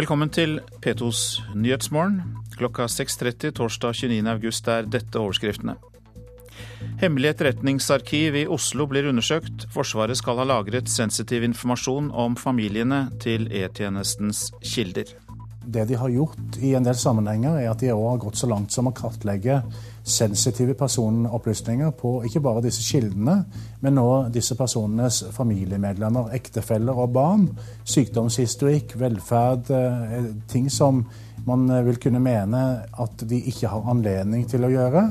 Velkommen til P2s Nyhetsmorgen. Klokka 6.30 torsdag 29. august er dette overskriftene. Hemmelig etterretningsarkiv i Oslo blir undersøkt. Forsvaret skal ha lagret sensitiv informasjon om familiene til E-tjenestens kilder. Det de har gjort i en del sammenhenger, er at de òg har gått så langt som å kartlegge sensitive personopplysninger på ikke bare disse kildene, men nå disse personenes familiemedlemmer, ektefeller og barn. Sykdomshistorikk, velferd, eh, ting som man vil kunne mene at de ikke har anledning til å gjøre.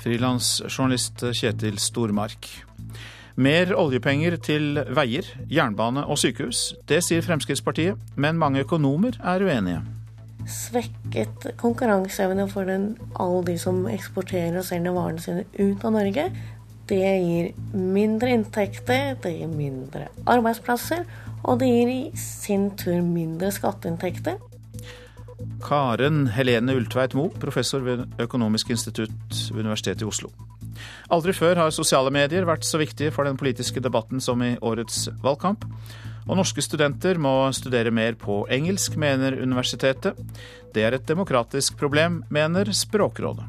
Frilansjournalist Kjetil Stormark. Mer oljepenger til veier, jernbane og sykehus. Det sier Fremskrittspartiet, men mange økonomer er uenige. Svekket konkurranseevne for den, alle de som eksporterer og selger varene sine ut av Norge. Det gir mindre inntekter, det gir mindre arbeidsplasser, og det gir i sin tur mindre skatteinntekter. Karen Helene Ultveit Moe, professor ved Økonomisk institutt ved Universitetet i Oslo. Aldri før har sosiale medier vært så viktige for den politiske debatten som i årets valgkamp. Og norske studenter må studere mer på engelsk, mener universitetet. Det er et demokratisk problem, mener Språkrådet.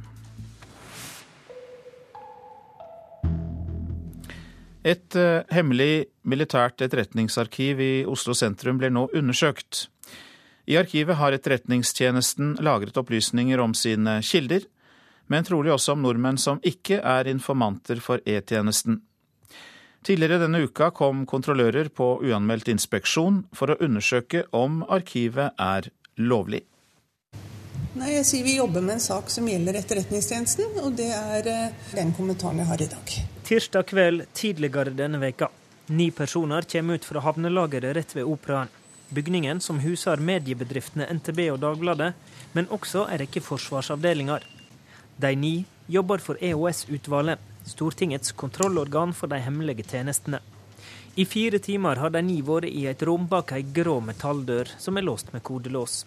Et uh, hemmelig militært etterretningsarkiv i Oslo sentrum blir nå undersøkt. I arkivet har Etterretningstjenesten lagret opplysninger om sine kilder, men trolig også om nordmenn som ikke er informanter for E-tjenesten. Tidligere denne uka kom kontrollører på uanmeldt inspeksjon for å undersøke om arkivet er lovlig. Nei, jeg sier Vi jobber med en sak som gjelder Etterretningstjenesten, og det er eh, den kommentaren jeg har i dag. Tirsdag kveld tidligere denne veka. Ni personer kommer ut fra havnelageret rett ved Operaen. Bygningen som huser mediebedriftene NTB og Dagbladet, men også en rekke forsvarsavdelinger. De ni jobber for EOS-utvalget, Stortingets kontrollorgan for de hemmelige tjenestene. I fire timer har de ni vært i et rom bak ei grå metalldør som er låst med kodelås.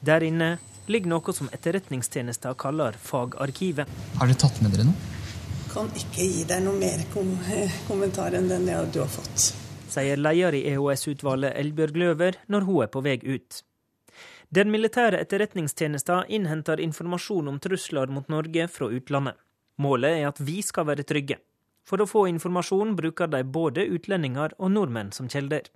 Der inne ligger noe som Etterretningstjenesten kaller fagarkivet. Har dere tatt med dere noe? Kan ikke gi deg noe mer kom kommentar enn den du har fått. Sier leder i EOS-utvalget Elbjørg Løver når hun er på vei ut. Den militære etterretningstjenesten innhenter informasjon om trusler mot Norge fra utlandet. Målet er at vi skal være trygge. For å få informasjon bruker de både utlendinger og nordmenn som kilder.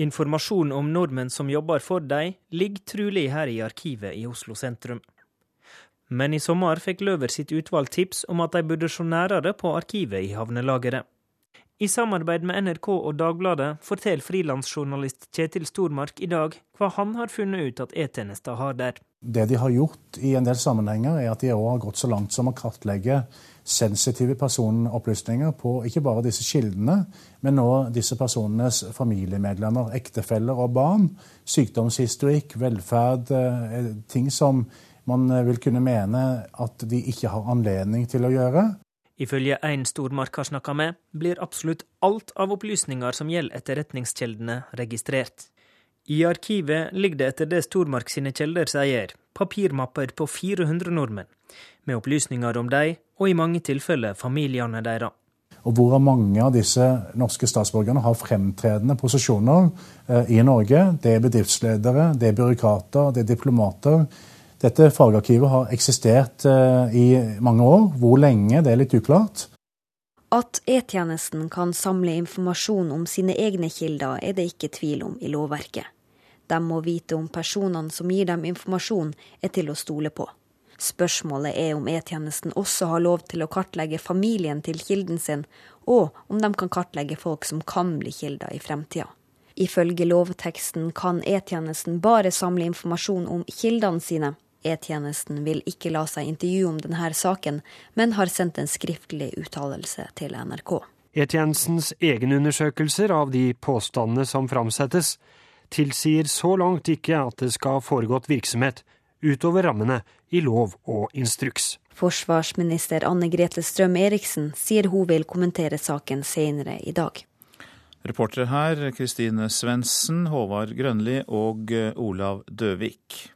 Informasjon om nordmenn som jobber for dem, ligger trolig her i arkivet i Oslo sentrum. Men i sommer fikk Løver sitt utvalg tips om at de burde se nærere på arkivet i havnelageret. I samarbeid med NRK og Dagbladet forteller frilansjournalist Kjetil Stormark i dag hva han har funnet ut at E-tjenesten har der. Det de har gjort i en del sammenhenger, er at de òg har gått så langt som å kartlegge sensitive personopplysninger på ikke bare disse kildene, men nå disse personenes familiemedlemmer, ektefeller og barn. Sykdomshistorikk, velferd, eh, ting som man vil kunne mene at de ikke har anledning til å gjøre. Ifølge en Stormark har snakka med, blir absolutt alt av opplysninger som gjelder etterretningskjeldene, registrert. I arkivet ligger det etter det Stormark sine kjelder sier, papirmapper på 400 nordmenn, med opplysninger om dem, og i mange tilfeller familiene deres. Og hvorav mange av disse norske statsborgerne har fremtredende posisjoner eh, i Norge. Det er bedriftsledere, det er byråkrater, det er diplomater. Dette fagarkivet har eksistert eh, i mange år. Hvor lenge, det er litt uklart. At E-tjenesten kan samle informasjon om sine egne kilder, er det ikke tvil om i lovverket. De må vite om personene som gir dem informasjon, er til å stole på. Spørsmålet er om E-tjenesten også har lov til å kartlegge familien til kilden sin, og om de kan kartlegge folk som kan bli kilder i fremtida. Ifølge lovteksten kan E-tjenesten bare samle informasjon om kildene sine, E-tjenesten vil ikke la seg intervjue om denne saken, men har sendt en skriftlig uttalelse til NRK. E-tjenestens egenundersøkelser av de påstandene som framsettes, tilsier så langt ikke at det skal foregått virksomhet utover rammene i lov og instruks. Forsvarsminister Anne Grete Strøm Eriksen sier hun vil kommentere saken senere i dag. Reportere her Kristine Svendsen, Håvard Grønli og Olav Døvik.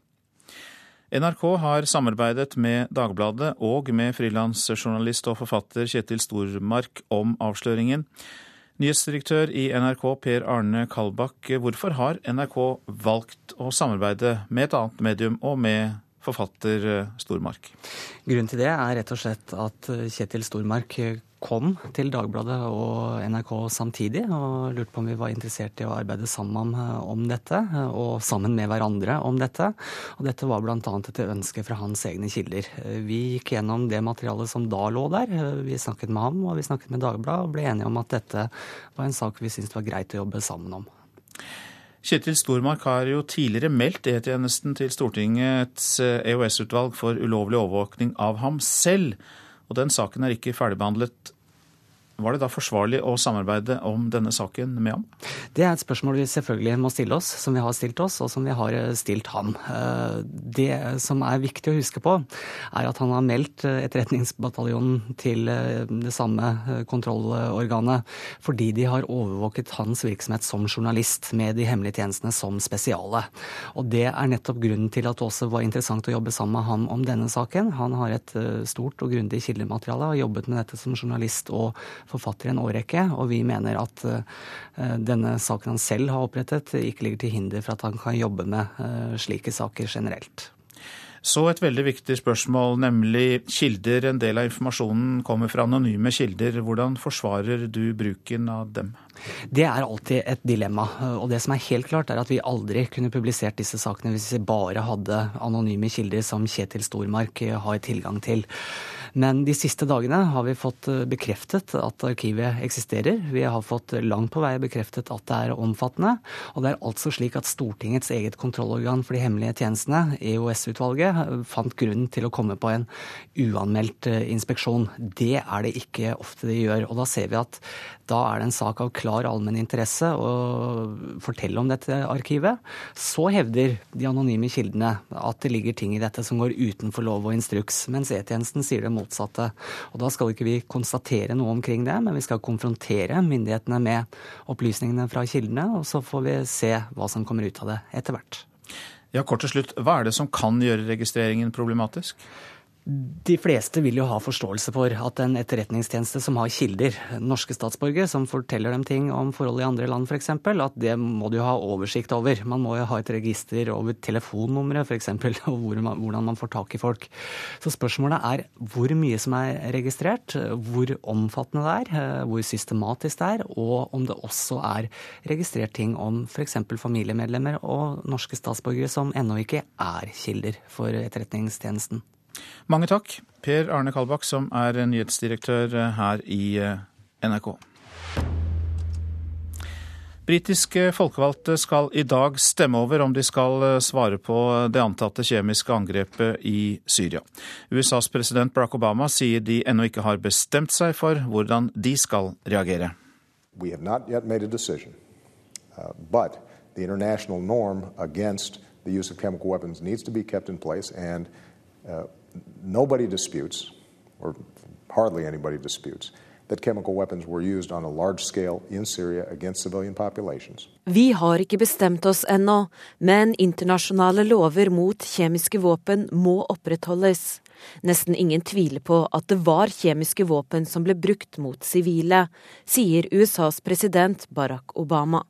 NRK har samarbeidet med Dagbladet og med frilansjournalist og forfatter Kjetil Stormark om avsløringen. Nyhetsdirektør i NRK Per Arne Kalbakk, hvorfor har NRK valgt å samarbeide med et annet medium og med forfatter eh, Stormark? Grunnen til det er rett og slett at Kjetil Stormark kom til Dagbladet og NRK samtidig og lurte på om vi var interessert i å arbeide sammen om dette, og sammen med hverandre om dette. Og dette var bl.a. et ønske fra hans egne kilder. Vi gikk gjennom det materialet som da lå der. Vi snakket med ham og vi snakket med Dagbladet og ble enige om at dette var en sak vi syntes var greit å jobbe sammen om. Kjetil Stormark har jo tidligere meldt E-tjenesten til Stortingets EOS-utvalg for ulovlig overvåkning av ham selv og den saken er ikke ferdigbehandlet. Var det da forsvarlig å samarbeide om denne saken med ham? Det er et spørsmål vi selvfølgelig må stille oss, som vi har stilt oss, og som vi har eh, stilt ham. Eh, det som er viktig å huske på, er at han har meldt eh, Etterretningsbataljonen til det samme kontrollorganet fordi de har overvåket hans virksomhet som journalist, med de hemmelige tjenestene som spesiale. Og det er nettopp grunnen til at det også var interessant å jobbe sammen med ham om denne saken. Han har et stort og grundig kildemateriale, har jobbet med dette som journalist og forfatter i en årrekke, og vi mener at eh, denne saken han selv har opprettet, ikke ligger til hinder for at han kan jobbe med eh, slike saker generelt. Så et veldig viktig spørsmål, nemlig kilder. En del av informasjonen kommer fra anonyme kilder. Hvordan forsvarer du bruken av dem? Det er alltid et dilemma. Og det som er helt klart, er at vi aldri kunne publisert disse sakene hvis vi bare hadde anonyme kilder som Kjetil Stormark har tilgang til. Men de siste dagene har vi fått eh, bekreftet at arkivet eksisterer. Vi har fått langt på vei bekreftet at det er omfattende. Og det er altså slik at Stortingets eget kontrollorgan for de hemmelige tjenestene, EOS-utvalget, fant grunn til å komme på en uanmeldt eh, inspeksjon. Det er det ikke ofte de gjør. Og da ser vi at da er det en sak av klar allmenn interesse å fortelle om dette arkivet. Så hevder de anonyme kildene at det ligger ting i dette som går utenfor lov og instruks, mens E-tjenesten sier det motsatte. Og Da skal ikke vi konstatere noe omkring det, men vi skal konfrontere myndighetene med opplysningene fra kildene, og så får vi se hva som kommer ut av det etter hvert. Ja, kort til slutt, Hva er det som kan gjøre registreringen problematisk? De fleste vil jo ha forståelse for at en etterretningstjeneste som har kilder, norske statsborgere, som forteller dem ting om forhold i andre land f.eks., at det må du ha oversikt over. Man må jo ha et register over telefonnumre f.eks., og hvordan man får tak i folk. Så spørsmålet er hvor mye som er registrert, hvor omfattende det er, hvor systematisk det er, og om det også er registrert ting om f.eks. familiemedlemmer og norske statsborgere som ennå ikke er kilder for etterretningstjenesten. Mange takk, Per Arne Kalbakk, som er nyhetsdirektør her i eh, NRK. Britiske folkevalgte skal i dag stemme over om de skal eh, svare på det antatte kjemiske angrepet i Syria. USAs president Barack Obama sier de ennå ikke har bestemt seg for hvordan de skal reagere. Uh, the use of chemical weapons needs to be kept in place, and uh, nobody disputes, or hardly anybody disputes, that chemical weapons were used on a large scale in Syria against civilian populations. Vi har ikke bestemt oss ennå, men internasjonale lover mot kjemiske våpen må opprettholdes. Nesten ingen tviler på at det var kjemiske våpen som ble brukt mot sivile, sier USAs president Barack Obama.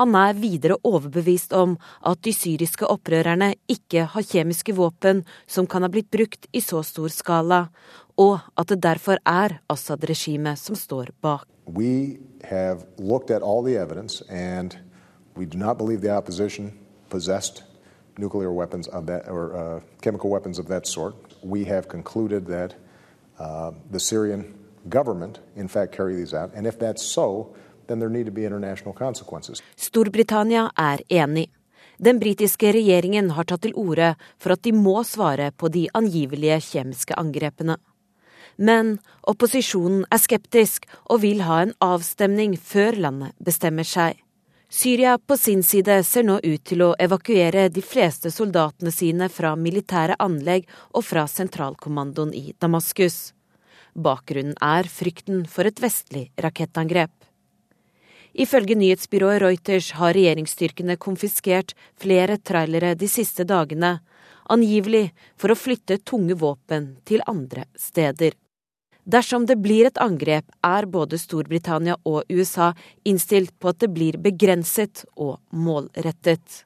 Han er videre overbevist om at de syriske opprørerne ikke har kjemiske våpen som kan ha blitt brukt i så stor skala, og at det derfor er Assad-regimet som står bak. We have looked at all the evidence, and we do not believe the opposition possessed nuclear weapons of that or uh, chemical weapons of that sort. We have concluded that uh, the Syrian government, in fact, carry these out, and if that's so, Storbritannia er enig. Den britiske regjeringen har tatt til orde for at de må svare på de angivelige kjemiske angrepene. Men opposisjonen er skeptisk og vil ha en avstemning før landet bestemmer seg. Syria på sin side ser nå ut til å evakuere de fleste soldatene sine fra militære anlegg og fra sentralkommandoen i Damaskus. Bakgrunnen er frykten for et vestlig rakettangrep. Ifølge nyhetsbyrået Reuters har regjeringsstyrkene konfiskert flere trailere de siste dagene, angivelig for å flytte tunge våpen til andre steder. Dersom det blir et angrep, er både Storbritannia og USA innstilt på at det blir begrenset og målrettet.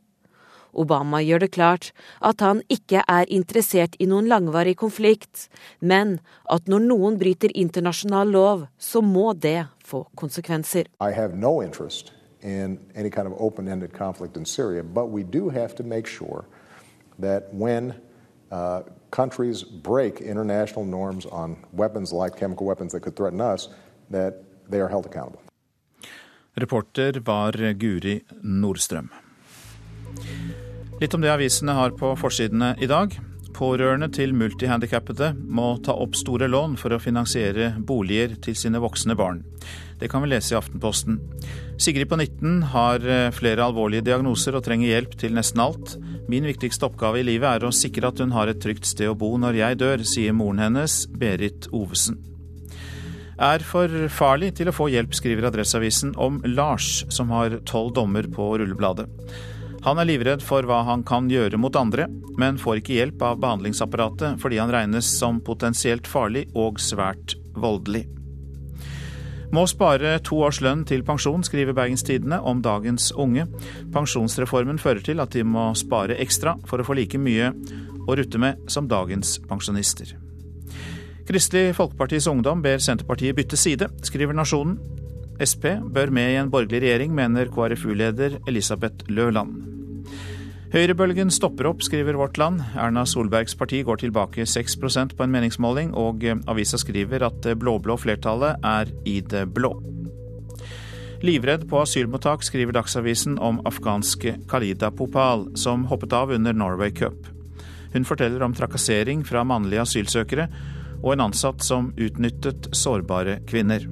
Obama gjør det klart at han ikke er interessert i noen langvarig konflikt, men at når noen bryter internasjonal lov, så må det få konsekvenser. No in any kind of open-ended conflict in Syria, but we do have to make sure that when uh, countries break international norms on weapons like chemical weapons that could threaten us, that they are held accountable. Reporter var Guri Nordstrøm. Litt om det avisene har på forsidene i dag. Pårørende til multihandikappede må ta opp store lån for å finansiere boliger til sine voksne barn. Det kan vi lese i Aftenposten. Sigrid på 19 har eh, flere alvorlige diagnoser og trenger hjelp til nesten alt. Min viktigste oppgave i livet er å sikre at hun har et trygt sted å bo når jeg dør, sier moren hennes, Berit Ovesen. Er for farlig til å få hjelp, skriver Adresseavisen om Lars, som har tolv dommer på rullebladet. Han er livredd for hva han kan gjøre mot andre, men får ikke hjelp av behandlingsapparatet fordi han regnes som potensielt farlig og svært voldelig. Må spare to års lønn til pensjon, skriver Bergens Tidende om dagens unge. Pensjonsreformen fører til at de må spare ekstra for å få like mye å rutte med som dagens pensjonister. Kristelig Folkepartis Ungdom ber Senterpartiet bytte side, skriver Nasjonen. Sp bør med i en borgerlig regjering, mener KrFU-leder Elisabeth Løland. Høyrebølgen stopper opp, skriver Vårt Land. Erna Solbergs parti går tilbake 6% på en meningsmåling, og avisa skriver at det blå-blå flertallet er i det blå. Livredd på asylmottak, skriver Dagsavisen om afghanske Kalida Popal, som hoppet av under Norway Cup. Hun forteller om trakassering fra mannlige asylsøkere og en ansatt som utnyttet sårbare kvinner.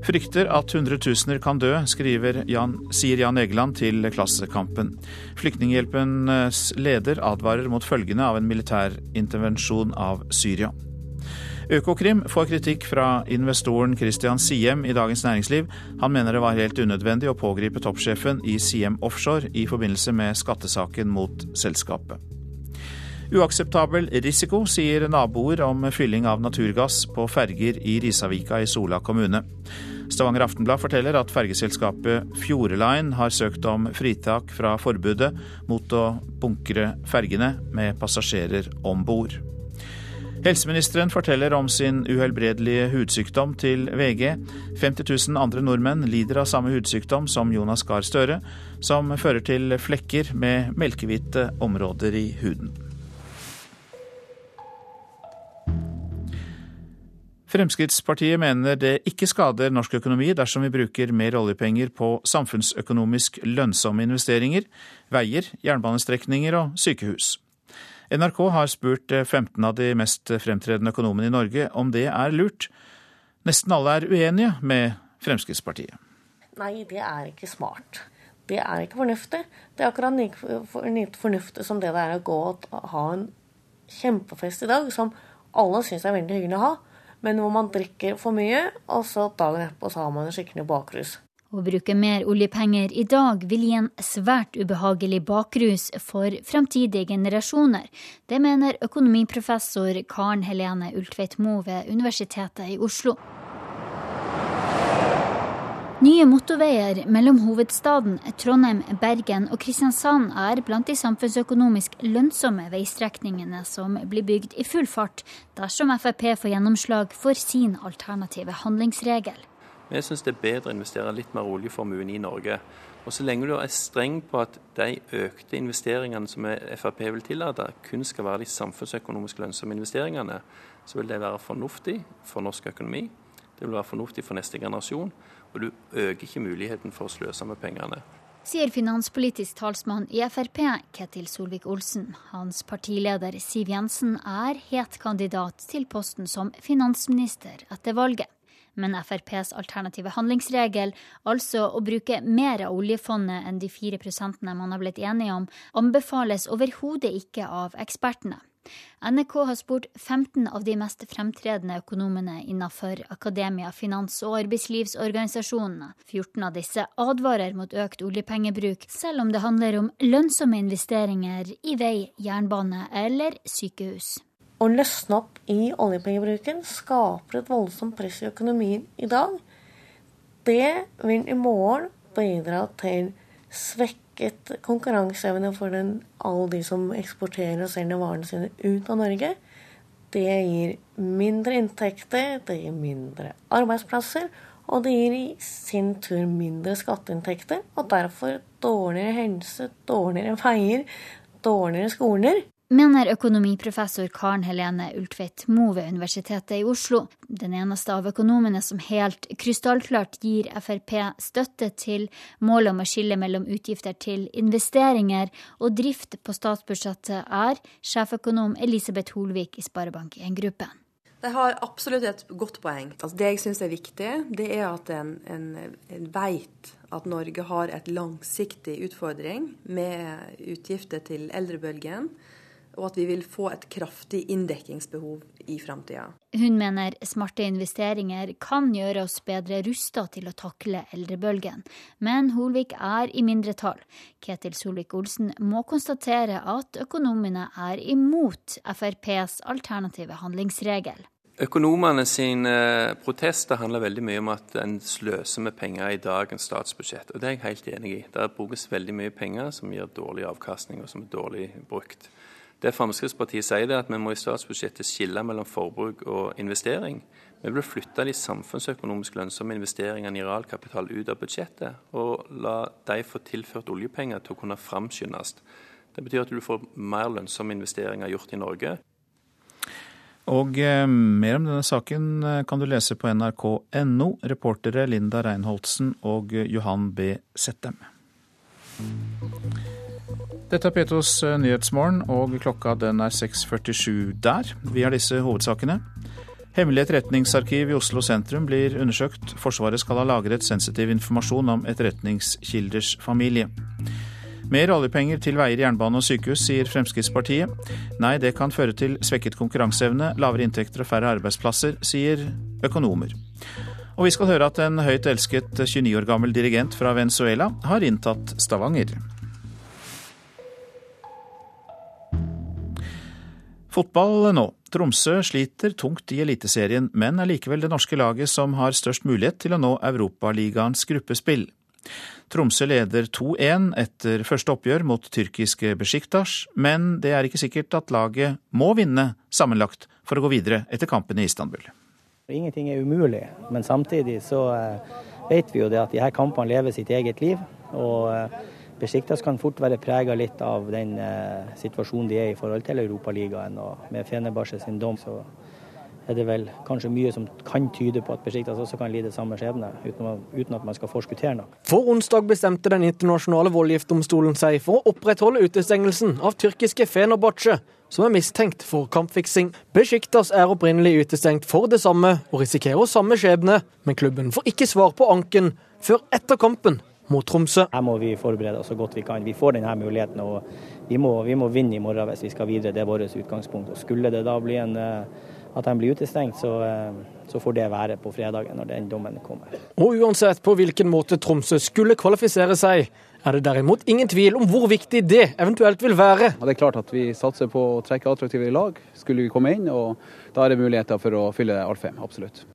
Frykter at hundretusener kan dø, Jan, sier Jan Egeland til Klassekampen. Flyktninghjelpens leder advarer mot følgene av en militærintervensjon av Syria. Økokrim får kritikk fra investoren Christian Siem i Dagens Næringsliv. Han mener det var helt unødvendig å pågripe toppsjefen i Siem Offshore i forbindelse med skattesaken mot selskapet. Uakseptabel risiko, sier naboer om fylling av naturgass på ferger i Risavika i Sola kommune. Stavanger Aftenblad forteller at fergeselskapet Fjordline har søkt om fritak fra forbudet mot å bunkre fergene med passasjerer om bord. Helseministeren forteller om sin uhelbredelige hudsykdom til VG. 50 000 andre nordmenn lider av samme hudsykdom som Jonas Gahr Støre, som fører til flekker med melkehvite områder i huden. Fremskrittspartiet mener det ikke skader norsk økonomi dersom vi bruker mer oljepenger på samfunnsøkonomisk lønnsomme investeringer, veier, jernbanestrekninger og sykehus. NRK har spurt 15 av de mest fremtredende økonomene i Norge om det er lurt. Nesten alle er uenige med Fremskrittspartiet. Nei, det er ikke smart. Det er ikke fornuftig. Det er akkurat like fornuftig som det det er å gå og ha en kjempefest i dag, som alle syns er veldig hyggelig å ha men hvor man drikker for mye, og så dagen etterpå så har man en skikkelig bakrus. Å bruke mer oljepenger i dag vil gi en svært ubehagelig bakrus for fremtidige generasjoner. Det mener økonomiprofessor Karen Helene Ultveit Moe ved Universitetet i Oslo. Nye motorveier mellom hovedstaden Trondheim, Bergen og Kristiansand er blant de samfunnsøkonomisk lønnsomme veistrekningene som blir bygd i full fart dersom Frp får gjennomslag for sin alternative handlingsregel. Vi syns det er bedre å investere litt mer oljeformuen i Norge. Og Så lenge du er streng på at de økte investeringene som Frp vil tillate, kun skal være de samfunnsøkonomisk lønnsomme investeringene, så vil det være fornuftig for norsk økonomi. Det vil være fornuftig for neste generasjon og du øker ikke muligheten for å sløse med pengene. Sier finanspolitisk talsmann i Frp, Ketil Solvik-Olsen. Hans partileder Siv Jensen er het kandidat til posten som finansminister etter valget. Men FrPs alternative handlingsregel, altså å bruke mer av oljefondet enn de fire prosentene man har blitt enige om, anbefales overhodet ikke av ekspertene. NRK har spurt 15 av de mest fremtredende økonomene innenfor akademia, finans og arbeidslivsorganisasjonene. 14 av disse advarer mot økt oljepengebruk, selv om det handler om lønnsomme investeringer i vei, jernbane eller sykehus. å løsne opp i oljepengebruken skaper et voldsomt press i økonomien i dag. Det vil i morgen bidra til svekket konkurranseevne for den, alle de som eksporterer og selger varene sine ut av Norge. Det gir mindre inntekter, det gir mindre arbeidsplasser, og det gir i sin tur mindre skatteinntekter, og derfor dårligere helse, dårligere veier, dårligere skoler mener økonomiprofessor Karen Helene Ultveit Moe ved Universitetet i Oslo. Den eneste av økonomene som helt krystallklart gir Frp støtte til målet om å skille mellom utgifter til investeringer og drift på statsbudsjettet, er sjeføkonom Elisabeth Holvik i Sparebank1 Gruppen. De har absolutt et godt poeng. Altså det jeg syns er viktig, det er at en, en, en veit at Norge har et langsiktig utfordring med utgifter til eldrebølgen og at vi vil få et kraftig inndekkingsbehov i framtida. Hun mener smarte investeringer kan gjøre oss bedre rusta til å takle eldrebølgen, men Holvik er i mindretall. Ketil Solvik-Olsen må konstatere at økonomene er imot FrPs alternative handlingsregel. Økonomene sine eh, protester handler veldig mye om at en sløser med penger i dagens statsbudsjett. og Det er jeg helt enig i. Det brukes veldig mye penger som gir dårlig avkastning, og som er dårlig brukt. Det Fremskrittspartiet sier, er at vi må i statsbudsjettet skille mellom forbruk og investering. Vi vil flytte de samfunnsøkonomisk lønnsomme investeringene i realkapital ut av budsjettet, og la de få tilført oljepenger til å kunne framskyndes. Det betyr at du får mer lønnsomme investeringer gjort i Norge. Og eh, mer om denne saken eh, kan du lese på nrk.no. Reportere Linda Reinholdsen og Johan B. Settem. Dette er Petos eh, Nyhetsmorgen, og klokka den er 6.47 der. Vi har disse hovedsakene. Hemmelig etterretningsarkiv i Oslo sentrum blir undersøkt. Forsvaret skal ha lagret sensitiv informasjon om etterretningskilders familie. Mer oljepenger til veier, jernbane og sykehus, sier Fremskrittspartiet. Nei, det kan føre til svekket konkurranseevne, lavere inntekter og færre arbeidsplasser, sier økonomer. Og vi skal høre at en høyt elsket 29 år gammel dirigent fra Venezuela har inntatt Stavanger. Fotball nå. Tromsø sliter tungt i Eliteserien, men er likevel det norske laget som har størst mulighet til å nå Europaligaens gruppespill. Tromsø leder 2-1 etter første oppgjør mot tyrkiske Besjiktas, men det er ikke sikkert at laget må vinne sammenlagt for å gå videre etter kampen i Istanbul. Ingenting er umulig, men samtidig så eh, vet vi jo det at de her kampene lever sitt eget liv. og Besiktas kan fort være prega litt av den eh, situasjonen de er i forhold til Europaligaen. Og med Fenebarse sin dom så er det vel kanskje mye som kan tyde på at Besiktas også kan lide samme skjebne, uten, uten, at man skal forskuttere noe. For onsdag bestemte den internasjonale voldgiftdomstolen seg for å opprettholde utestengelsen av tyrkiske Fenerbahçe, som er mistenkt for kampfiksing. Besiktas er opprinnelig utestengt for det samme, og risikerer samme skjebne, men klubben får ikke svar på anken før etter kampen mot Tromsø. Her må vi forberede oss så godt vi kan. Vi får denne muligheten. og Vi må, vi må vinne i morgen hvis vi skal videre. Det er vårt utgangspunkt. Og Skulle det da bli en, eh, at de blir utestengt, så, eh, så, får det være på fredagen når den dommen kommer. Og uansett på hvilken måte Tromsø skulle kvalifisere seg, er det derimot ingen tvil om hvor viktig det eventuelt vil være. Ja, det er klart at Vi satser på å trekke attraktive lag, skulle vi komme inn. og Da er det muligheter for å fylle Alfheim, absolutt.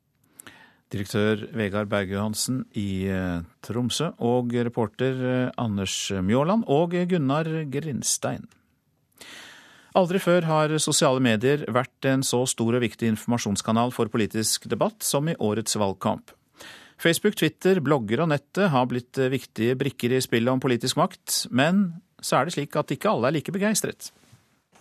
Direktør Vegard Berge Johansen i eh, Tromsø, og reporter eh, Anders Mjåland og Gunnar Grinstein. Aldri før har sosiale medier vært en så stor og viktig informasjonskanal for politisk debatt som i årets valgkamp. Facebook, Twitter, blogger og nettet har blitt eh, viktige brikker i spillet om politisk makt, men så er det slik at ikke alle er like begeistret.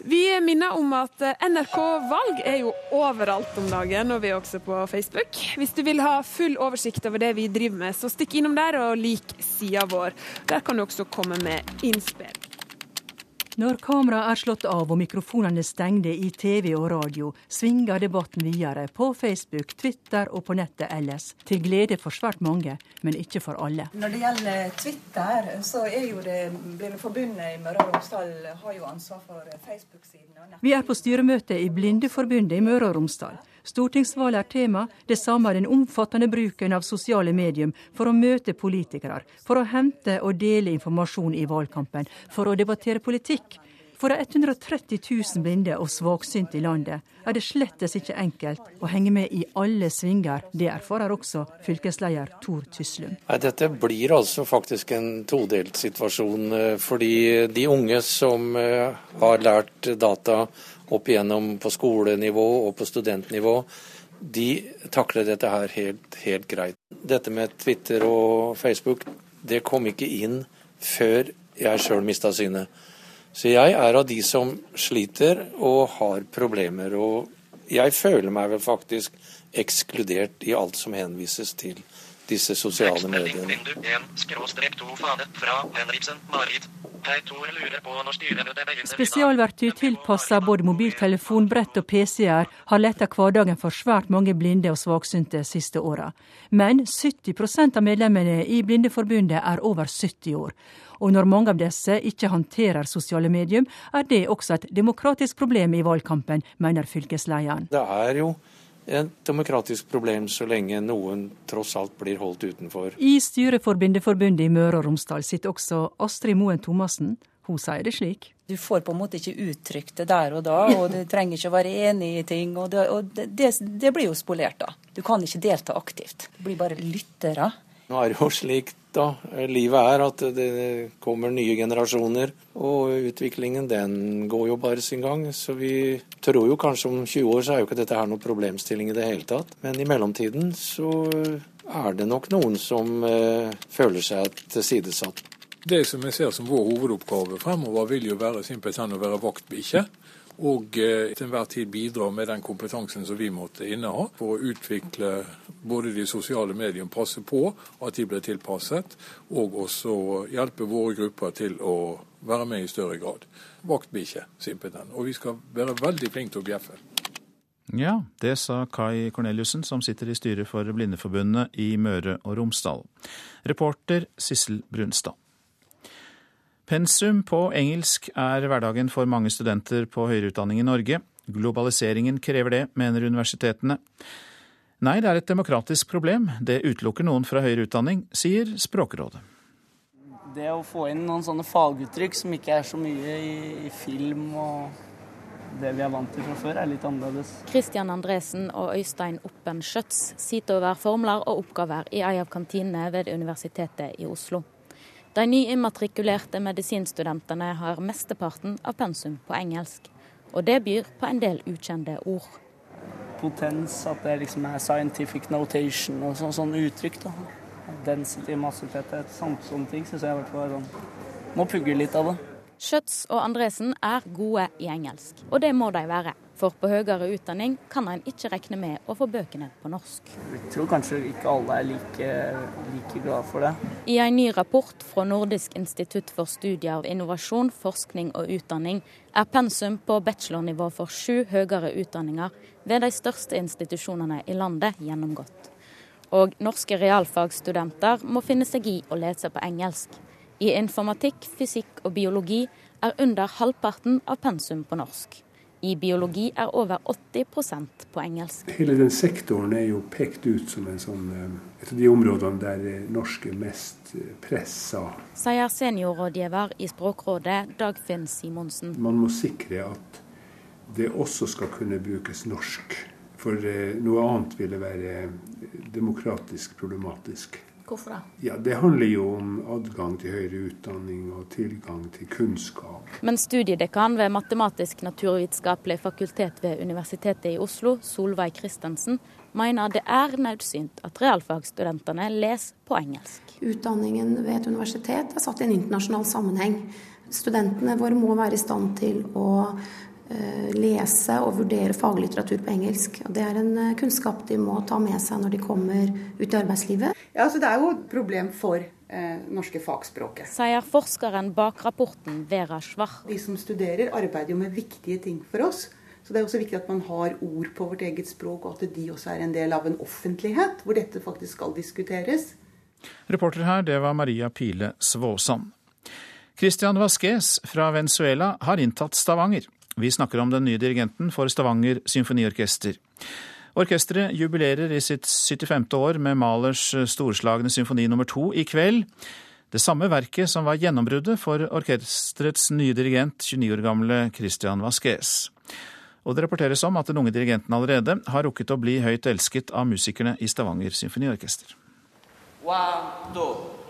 Vi minner om at NRK Valg er jo overalt om dagen, og vi er også på Facebook. Hvis du vil ha full oversikt over det vi driver med, så stikk innom der og lik sida vår. Der kan du også komme med innspill. Når kameraet er slått av og mikrofonene stengte i TV og radio, svinger debatten videre på Facebook, Twitter og på nettet ellers. Til glede for svært mange, men ikke for alle. Når det gjelder Twitter, så er jo det Blindeforbundet i Møre og Romsdal har jo ansvar for Facebook-siden. Vi er på styremøte i Blindeforbundet i Møre og Romsdal. Stortingsvalget er tema, det samme er den omfattende bruken av sosiale medier for å møte politikere, for å hente og dele informasjon i valgkampen, for å debattere politikk. For de 130 000 blinde og svaksynte i landet er det slettes ikke enkelt å henge med i alle svinger. Det erfarer også fylkesleder Tor Tyslum. Dette blir altså faktisk en todelt situasjon. Eh, fordi de unge som eh, har lært data opp igjennom på skolenivå og på studentnivå, de takler dette her helt, helt greit. Dette med Twitter og Facebook, det kom ikke inn før jeg sjøl mista synet. Så jeg er av de som sliter og har problemer. Og jeg føler meg vel faktisk ekskludert i alt som henvises til disse sosiale mediene. Spesialverktøy tilpassa både mobiltelefon, brett og PC-er har letta hverdagen for svært mange blinde og svaksynte siste åra. Men 70% av medlemmene i Blindeforbundet er over 70 år. Og når mange av disse ikke håndterer sosiale medium, er det også et demokratisk problem i valgkampen, mener fylkeslederen. Det er jo et demokratisk problem så lenge noen tross alt blir holdt utenfor. I styret for Bindeforbundet i Møre og Romsdal sitter også Astrid Moen Thomassen. Hun sier det slik. Du får på en måte ikke uttrykt det der og da, og du trenger ikke å være enig i ting. og, det, og det, det, blir jo spolert da. Du kan ikke delta aktivt. Du blir bare lyttere. Nå er det jo slik da livet er, at det kommer nye generasjoner. Og utviklingen den går jo bare sin gang. Så vi tror jo kanskje om 20 år så er jo ikke dette her noen problemstilling i det hele tatt. Men i mellomtiden så er det nok noen som uh, føler seg tilsidesatt. Det som jeg ser som vår hovedoppgave fremover, vil jo være simpelthen å være vaktbikkje og eh, til enhver tid bidra med den kompetansen som vi måtte inneha for å utvikle både de sosiale mediene, passe på at de blir tilpasset, og også hjelpe våre grupper til å være med i større grad. Vaktbikkje, simpelthen. Og vi skal være veldig flinke til å bjeffe. Ja, det sa Kai Korneliussen, som sitter i styret for Blindeforbundet i Møre og Romsdal. Reporter Sissel Brunstad. Pensum på engelsk er hverdagen for mange studenter på høyere utdanning i Norge. Globaliseringen krever det, mener universitetene. Nei, det er et demokratisk problem. Det utelukker noen fra høyere utdanning, sier Språkrådet. Det å få inn noen sånne faguttrykk som ikke er så mye i, i film og det vi er vant til fra før, er litt annerledes. Christian Andresen og Øystein Oppen Schjøtz sitter over formler og oppgaver i ei av kantinene ved Universitetet i Oslo. De nyimmatrikulerte medisinstudentene har mesteparten av pensum på engelsk. Og det byr på en del ukjente ord. Potens, at det liksom er scientific notation og sånn, sånn uttrykk. da. Density, massetetthet, sånne, sånne ting syns jeg i hvert fall sånn Må pugge litt av det. Schjøtz og Andresen er gode i engelsk, og det må de være. For på høyere utdanning kan en ikke regne med å få bøkene på norsk. Jeg tror kanskje ikke alle er like, like glad for det. I en ny rapport fra Nordisk institutt for studier av innovasjon, forskning og utdanning er pensum på bachelornivå for sju høyere utdanninger ved de største institusjonene i landet gjennomgått. Og norske realfagsstudenter må finne seg i å lese på engelsk. I informatikk, fysikk og biologi er under halvparten av pensum på norsk. I biologi er over 80% på engelsk. Hele den sektoren er jo pekt ut som sånn, eh, et av de områdene der norsk er mest eh, pressa. Sier seniorrådgiver i Språkrådet Dagfinn Simonsen. Man må sikre at det også skal kunne brukes norsk. For eh, noe annet ville være demokratisk problematisk. Hvorfor det? Ja, Det handler jo om adgang til høyere utdanning og tilgang til kunnskap. Men studiedekan ved Matematisk-naturvitenskapelig fakultet ved Universitetet i Oslo, Solveig Christensen, mener det er nødsynt at realfagsstudentene leser på engelsk. Utdanningen ved et universitet er satt i en internasjonal sammenheng. Studentene våre må være i stand til å lese og vurdere faglitteratur på engelsk. Og det er en eh, kunnskap de må ta med seg når de kommer ut i arbeidslivet. Ja, altså Det er jo et problem for eh, norske fagspråket. Sier forskeren bak rapporten Vera Schwach. De som studerer, arbeider jo med viktige ting for oss. Så det er også viktig at man har ord på vårt eget språk, og at de også er en del av en offentlighet hvor dette faktisk skal diskuteres. Reporter her, det var Maria Pile Svåsand. Christian Vasques fra Venezuela har inntatt Stavanger. Vi snakker om den nye dirigenten for Stavanger symfoniorkester. Orkesteret jubilerer i sitt 75. år med Malers storslagne symfoni nummer to i kveld. Det samme verket som var gjennombruddet for orkesterets nye dirigent, 29 år gamle Christian Vasques. Og det rapporteres om at den unge dirigenten allerede har rukket å bli høyt elsket av musikerne i Stavanger symfoniorkester. One, two.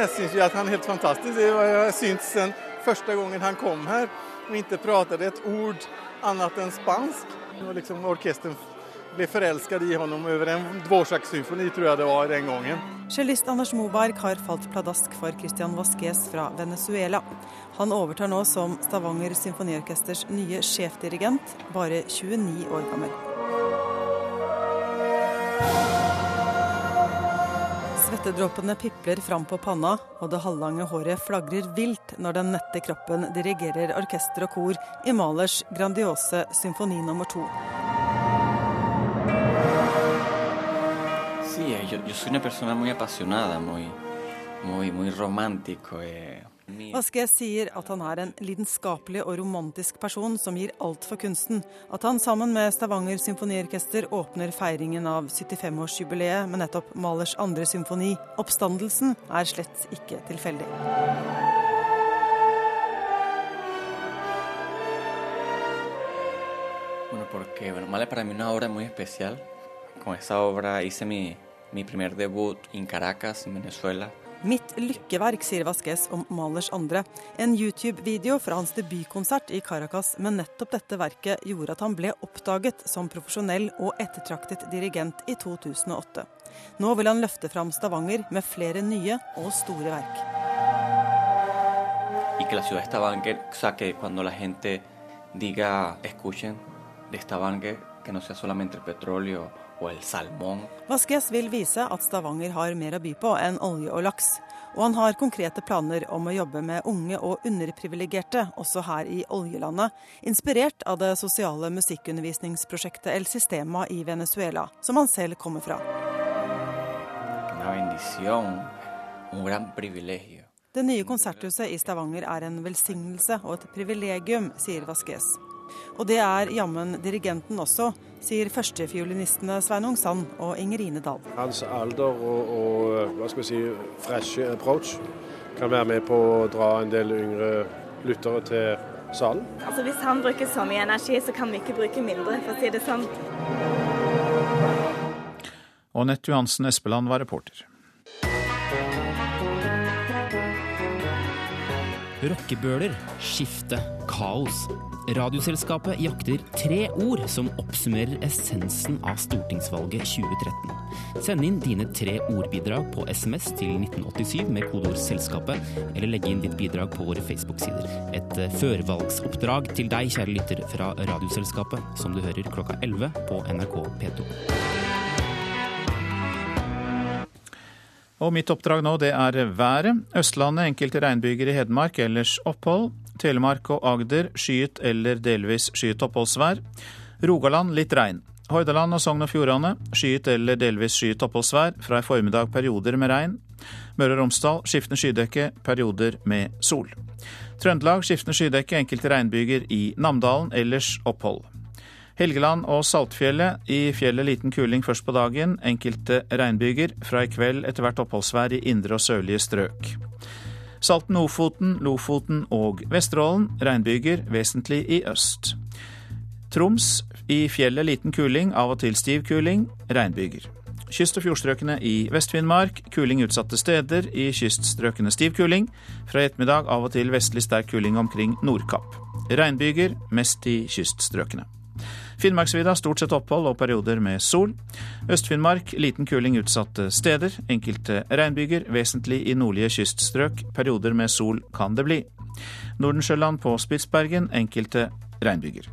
Jeg syns at han er helt fantastisk. Jeg syns den første gangen han kom her og ikke pratet et ord annet enn spansk. Og liksom Orkesteret ble forelsket i ham over en Dvorsak-symfoni, tror jeg det var den gangen. Cellist Anders Moberg har falt pladask for Christian Vasques fra Venezuela. Han overtar nå som Stavanger Symfoniorkesters nye sjefdirigent, bare 29 år gammel. Svettedråpene pipler fram på panna, og det halvlange håret flagrer vilt når den nette kroppen dirigerer orkester og kor i Malers grandiose symfoni nummer to. Sí, yo, yo soy una persona muy apasionada, muy, muy, muy romántico. Eh. Vasquez sier at han er en lidenskapelig og romantisk person som gir alt for kunsten. At han sammen med Stavanger symfoniorkester åpner feiringen av 75-årsjubileet med nettopp Malers andre symfoni. Oppstandelsen er slett ikke tilfeldig. Bueno, porque bueno, Mahler para mí una obra muy especial. Con esa obra hice mi, mi primer debut en Caracas, en Venezuela. Mitt lykkeverk, sier Vasques om Malers andre. En YouTube-video fra hans debutkonsert i Caracas med nettopp dette verket gjorde at han ble oppdaget som profesjonell og ettertraktet dirigent i 2008. Nå vil han løfte fram Stavanger med flere nye og store verk. Y que la Stavanger, o sea, que cuando la gente diga, escuchen de Stavanger, que no sea solamente og el salmón. Vasques vil vise at Stavanger har mer å by på enn olje og laks. Og han har konkrete planer om å jobbe med unge og underprivilegerte også her i oljelandet, inspirert av det sosiale musikkundervisningsprosjektet El Sistema i Venezuela, som han selv kommer fra. Det nye konserthuset i Stavanger er en velsignelse og et privilegium, sier Vasques. Og det er jammen dirigenten også, sier førstefiolinistene Sveinung Sand og Ingerine Dahl. Hans alder og, og hva skal vi si, freshe approach kan være med på å dra en del yngre lyttere til salen. Altså Hvis han bruker så mye energi, så kan vi ikke bruke mindre, for å si det sånn. Og Nett Johansen Espeland var reporter. Rockebøler, skifte, kaos. Radioselskapet jakter tre ord som oppsummerer essensen av stortingsvalget 2013. Send inn dine tre ordbidrag på SMS til 1987 med kodeord 'Selskapet', eller legge inn ditt bidrag på våre Facebook-sider. Et eh, førvalgsoppdrag til deg, kjære lytter, fra Radioselskapet, som du hører klokka 11 på NRK P2. Og mitt oppdrag nå det er været. Østlandet enkelte regnbyger i Hedmark, ellers opphold. Telemark og Agder skyet eller delvis skyet oppholdsvær. Rogaland litt regn. Hordaland og Sogn og Fjordane skyet eller delvis skyet oppholdsvær. Fra i formiddag perioder med regn. Møre og Romsdal skiftende skydekke, perioder med sol. Trøndelag skiftende skydekke, enkelte regnbyger i Namdalen, ellers opphold. Helgeland og Saltfjellet. I fjellet liten kuling først på dagen. Enkelte regnbyger. Fra i kveld etter hvert oppholdsvær i indre og sørlige strøk. Salten, Ofoten, Lofoten og Vesterålen. Regnbyger, vesentlig i øst. Troms. I fjellet liten kuling, av og til stiv kuling. Regnbyger. Kyst- og fjordstrøkene i Vest-Finnmark. Kuling utsatte steder. I kyststrøkene stiv kuling. Fra i ettermiddag av og til vestlig sterk kuling omkring Nordkapp. Regnbyger, mest i kyststrøkene. Finnmarksvidda stort sett opphold og perioder med sol. Øst-Finnmark liten kuling utsatte steder. Enkelte regnbyger, vesentlig i nordlige kyststrøk. Perioder med sol kan det bli. Nordensjøland på Spitsbergen enkelte regnbyger.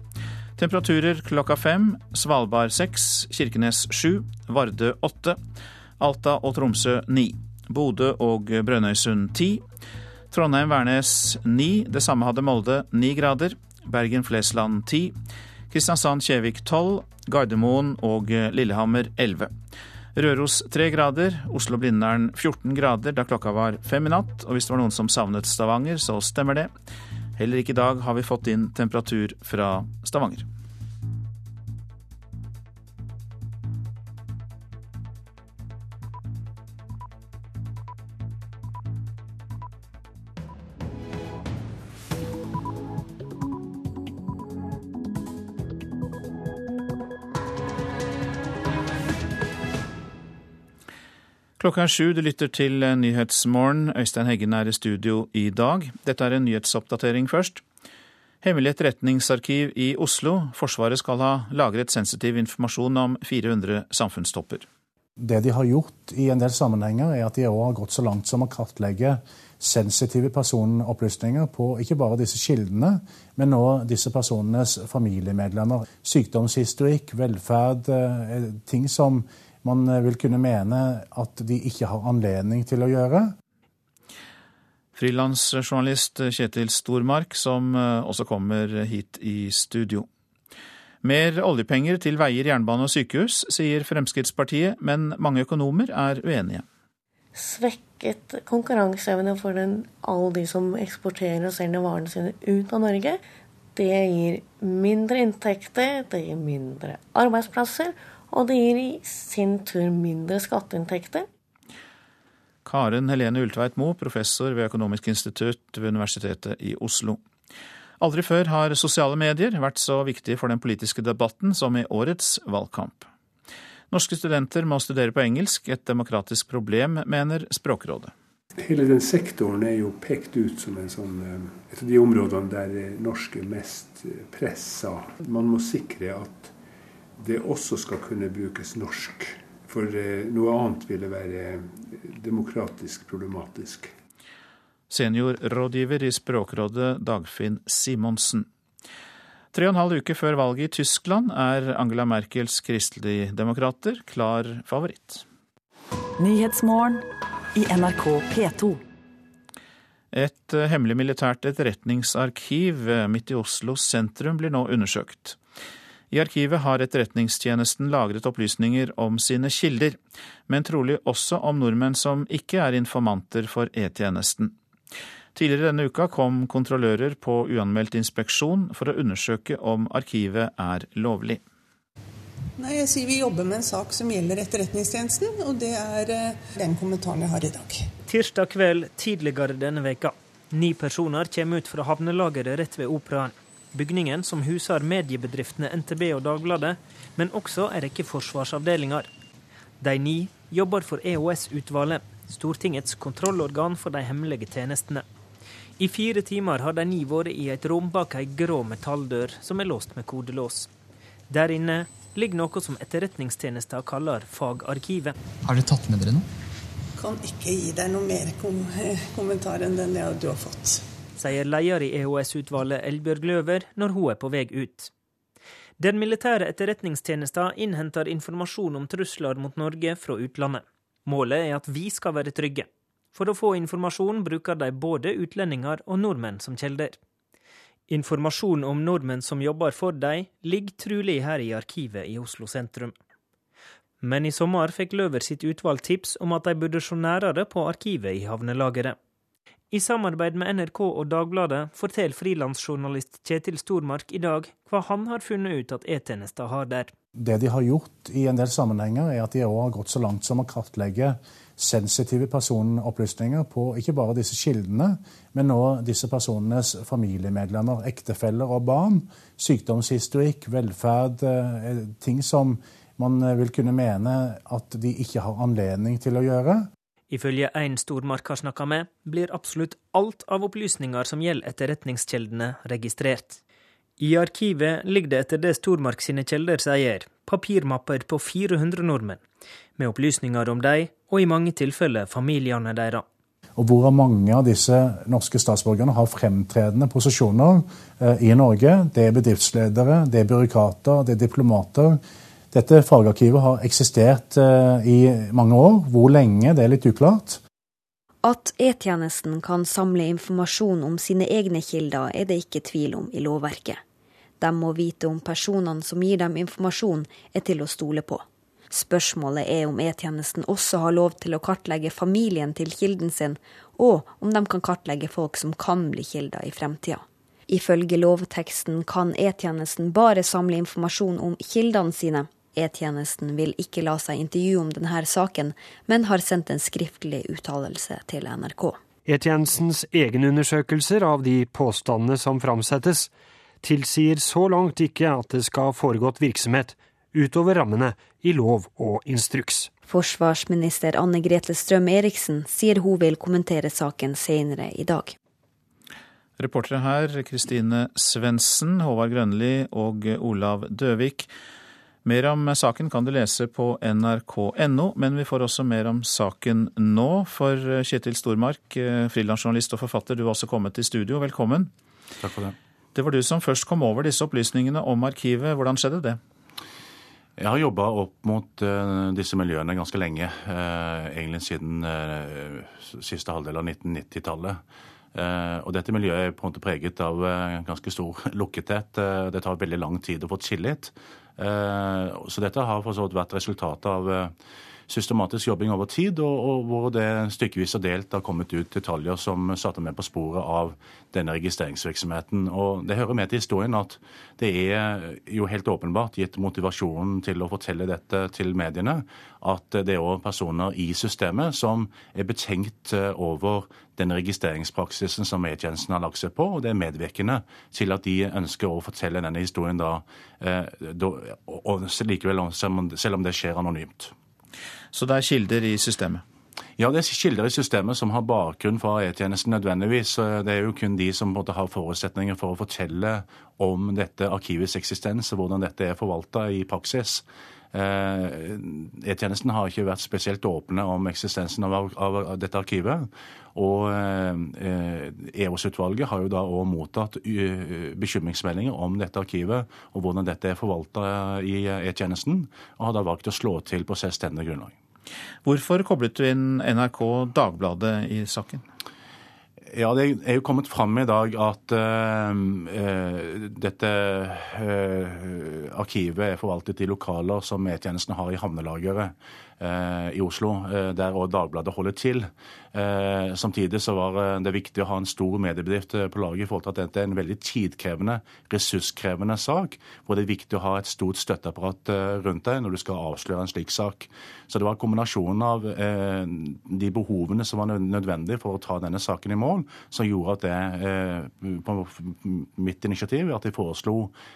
Temperaturer klokka fem. Svalbard seks, Kirkenes sju, Vardø åtte, Alta og Tromsø ni. Bodø og Brønnøysund ti. Trondheim-Værnes ni. Det samme hadde Molde ni grader. Bergen-Flesland ti. Kristiansand-Kjevik 12, Gardermoen og Lillehammer 11. Røros 3 grader, Oslo-Blindern 14 grader da klokka var fem i natt. Og hvis det var noen som savnet Stavanger, så stemmer det. Heller ikke i dag har vi fått inn temperatur fra Stavanger. Klokka er sju, du lytter til Nyhetsmorgen. Øystein Heggen er i studio i dag. Dette er en nyhetsoppdatering først. Hemmelig etterretningsarkiv i Oslo. Forsvaret skal ha lagret sensitiv informasjon om 400 samfunnstopper. Det de har gjort i en del sammenhenger, er at de har gått så langt som å kartlegge sensitive personopplysninger på ikke bare disse kildene, men òg disse personenes familiemedlemmer. Sykdomshistorikk, velferd, eh, ting som man vil kunne mene at de ikke har anledning til å gjøre. Frilansjournalist Kjetil Stormark, som eh, også kommer hit i studio. Mer oljepenger til veier, jernbane og sykehus, sier Fremskrittspartiet, men mange økonomer er uenige. Svekket konkurranseevne for den, alle de som eksporterer og selger varene sine ut av Norge. Det gir mindre inntekter, det gir mindre arbeidsplasser, og det gir i sin tur mindre skatteinntekter. Karen Helene Ultveit Moe, professor ved Økonomisk institutt ved Universitetet i Oslo. Aldri før har sosiale medier vært så viktige for den politiske debatten som i årets valgkamp. Norske studenter må studere på engelsk, et demokratisk problem, mener Språkrådet. Hele den sektoren er jo pekt ut som en sånn, eh, et av de områdene der norsk er mest pressa. Man må sikre at det også skal kunne brukes norsk. For eh, noe annet ville være demokratisk problematisk. Seniorrådgiver i Språkrådet Dagfinn Simonsen. Tre og en halv uke før valget i Tyskland er Angela Merkels kristeligdemokrater klar favoritt. Nyhetsmorgen i NRK P2. Et eh, hemmelig militært etterretningsarkiv eh, midt i Oslos sentrum blir nå undersøkt. I arkivet har Etterretningstjenesten lagret opplysninger om sine kilder, men trolig også om nordmenn som ikke er informanter for E-tjenesten. Tidligere denne uka kom kontrollører på uanmeldt inspeksjon for å undersøke om arkivet er lovlig. Nei, jeg sier Vi jobber med en sak som gjelder Etterretningstjenesten, og det er eh, den kommentaren jeg har i dag. Tirsdag kveld tidligere denne veka. Ni personer kommer ut fra havnelageret rett ved Operaen. Bygningen som huser mediebedriftene NTB og Dagbladet, men også en rekke forsvarsavdelinger. De ni jobber for EOS-utvalget, Stortingets kontrollorgan for de hemmelige tjenestene. I fire timer har de ni vært i et rom bak ei grå metalldør som er låst med kodelås. Der inne ligger noe som Etterretningstjenesten kaller fagarkivet. Har dere tatt med dere noe? Kan ikke gi deg noe mer kom kommentar enn den du har fått sier leder i EOS-utvalget Elbjørg Løver når hun er på vei ut. Den militære etterretningstjenesten innhenter informasjon om trusler mot Norge fra utlandet. Målet er at vi skal være trygge. For å få informasjon bruker de både utlendinger og nordmenn som kilder. Informasjon om nordmenn som jobber for dem, ligger trolig her i arkivet i Oslo sentrum. Men i sommer fikk Løver sitt utvalg tips om at de burde se nærere på arkivet i havnelageret. I samarbeid med NRK og Dagbladet forteller frilansjournalist Kjetil Stormark i dag hva han har funnet ut at E-tjenester har der. Det de har gjort i en del sammenhenger, er at de òg har gått så langt som å kartlegge sensitive personopplysninger på ikke bare disse kildene, men nå disse personenes familiemedlemmer, ektefeller og barn. Sykdomshistorikk, velferd, eh, ting som man vil kunne mene at de ikke har anledning til å gjøre. Ifølge en Stormark har snakka med, blir absolutt alt av opplysninger som gjelder etterretningskjeldene, registrert. I arkivet ligger det etter det Stormark sine kjelder sier, papirmapper på 400 nordmenn, med opplysninger om dem, og i mange tilfeller familiene deres. Og hvorav mange av disse norske statsborgerne har fremtredende posisjoner eh, i Norge. Det er bedriftsledere, det er byråkrater, det er diplomater. Dette fagarkivet har eksistert eh, i mange år. Hvor lenge, det er litt uklart. At E-tjenesten kan samle informasjon om sine egne kilder, er det ikke tvil om i lovverket. De må vite om personene som gir dem informasjon, er til å stole på. Spørsmålet er om E-tjenesten også har lov til å kartlegge familien til kilden sin, og om de kan kartlegge folk som kan bli kilder i fremtida. Ifølge lovteksten kan E-tjenesten bare samle informasjon om kildene sine, E-tjenesten vil ikke la seg intervjue om denne saken, men har sendt en skriftlig uttalelse til NRK. E-tjenestens egenundersøkelser av de påstandene som framsettes, tilsier så langt ikke at det skal ha foregått virksomhet utover rammene i lov og instruks. Forsvarsminister Anne Grete Strøm Eriksen sier hun vil kommentere saken senere i dag. Reportere her Kristine Svendsen, Håvard Grønli og Olav Døvik. Mer om saken kan du lese på nrk.no, men vi får også mer om saken nå. For Kjetil Stormark, frilansjournalist og forfatter, du har også kommet i studio. Velkommen. Takk for det. Det var du som først kom over disse opplysningene om arkivet. Hvordan skjedde det? Jeg har jobba opp mot uh, disse miljøene ganske lenge. Uh, egentlig siden uh, siste halvdel av 1990-tallet. og dette miljøet er på en måte preget av ganske stor lukkethet. det tar veldig lang tid å få tillit. Så dette har for så vidt vært resultatet av systematisk jobbing over tid, og, og hvor det stykkevis og delt har kommet ut detaljer som satte meg på sporet av denne registreringsvirksomheten. Og Det hører med til historien at det er jo helt åpenbart, gitt motivasjonen til å fortelle dette til mediene, at det er òg personer i systemet som er betenkt over den registreringspraksisen som E-tjenesten har lagt seg på, og det er medvirkende til at de ønsker å fortelle denne historien da, eh, da og likevel, selv om det skjer anonymt. Så det er kilder i systemet? Ja, det er kilder i systemet som har bakgrunn fra E-tjenesten nødvendigvis. Det er jo kun de som måtte ha forutsetninger for å fortelle om dette arkivets eksistens og hvordan dette er forvalta i praksis. Eh, E-tjenesten har ikke vært spesielt åpne om eksistensen av, dette arkivet. Og EOS-utvalget eh, har jo da òg mottatt bekymringsmeldinger om dette arkivet og hvordan dette er forvalta i E-tjenesten, og har da valgt å slå til på selvstendig grunnlag. Hvorfor koblet du inn NRK Dagbladet i saken? Ja, Det er jo kommet fram i dag at uh, dette uh, arkivet er forvaltet i lokaler som E-tjenesten har i havnelageret i Oslo, der også Dagbladet holder til. Eh, samtidig så var eh, det viktig å ha en stor mediebedrift eh, på laget i forhold til at dette er en veldig tidkrevende, ressurskrevende sak, hvor det er viktig å ha et stort støtteapparat rundt deg når du skal avsløre en slik sak. Så det var kombinasjonen av de behovene som var nødvendige for å ta denne saken i mål, som gjorde at det, på mitt initiativ, at jeg foreslo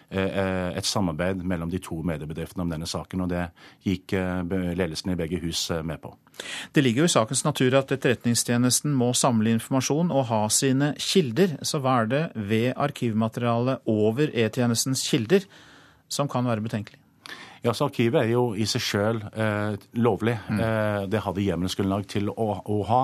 et samarbeid mellom de to mediebedriftene om denne saken. Og det gikk ledelsen i begge hus med på. Det ligger jo i sakens natur at Etterretningstjenesten må samle informasjon og ha sine kilder. Så hva er det ved arkivmaterialet over E-tjenestens kilder som kan være betenkelig? Ja, så Arkivet er jo i seg sjøl eh, lovlig. Mm. Eh, det hadde hjemmelsgrunnlag til å, å ha.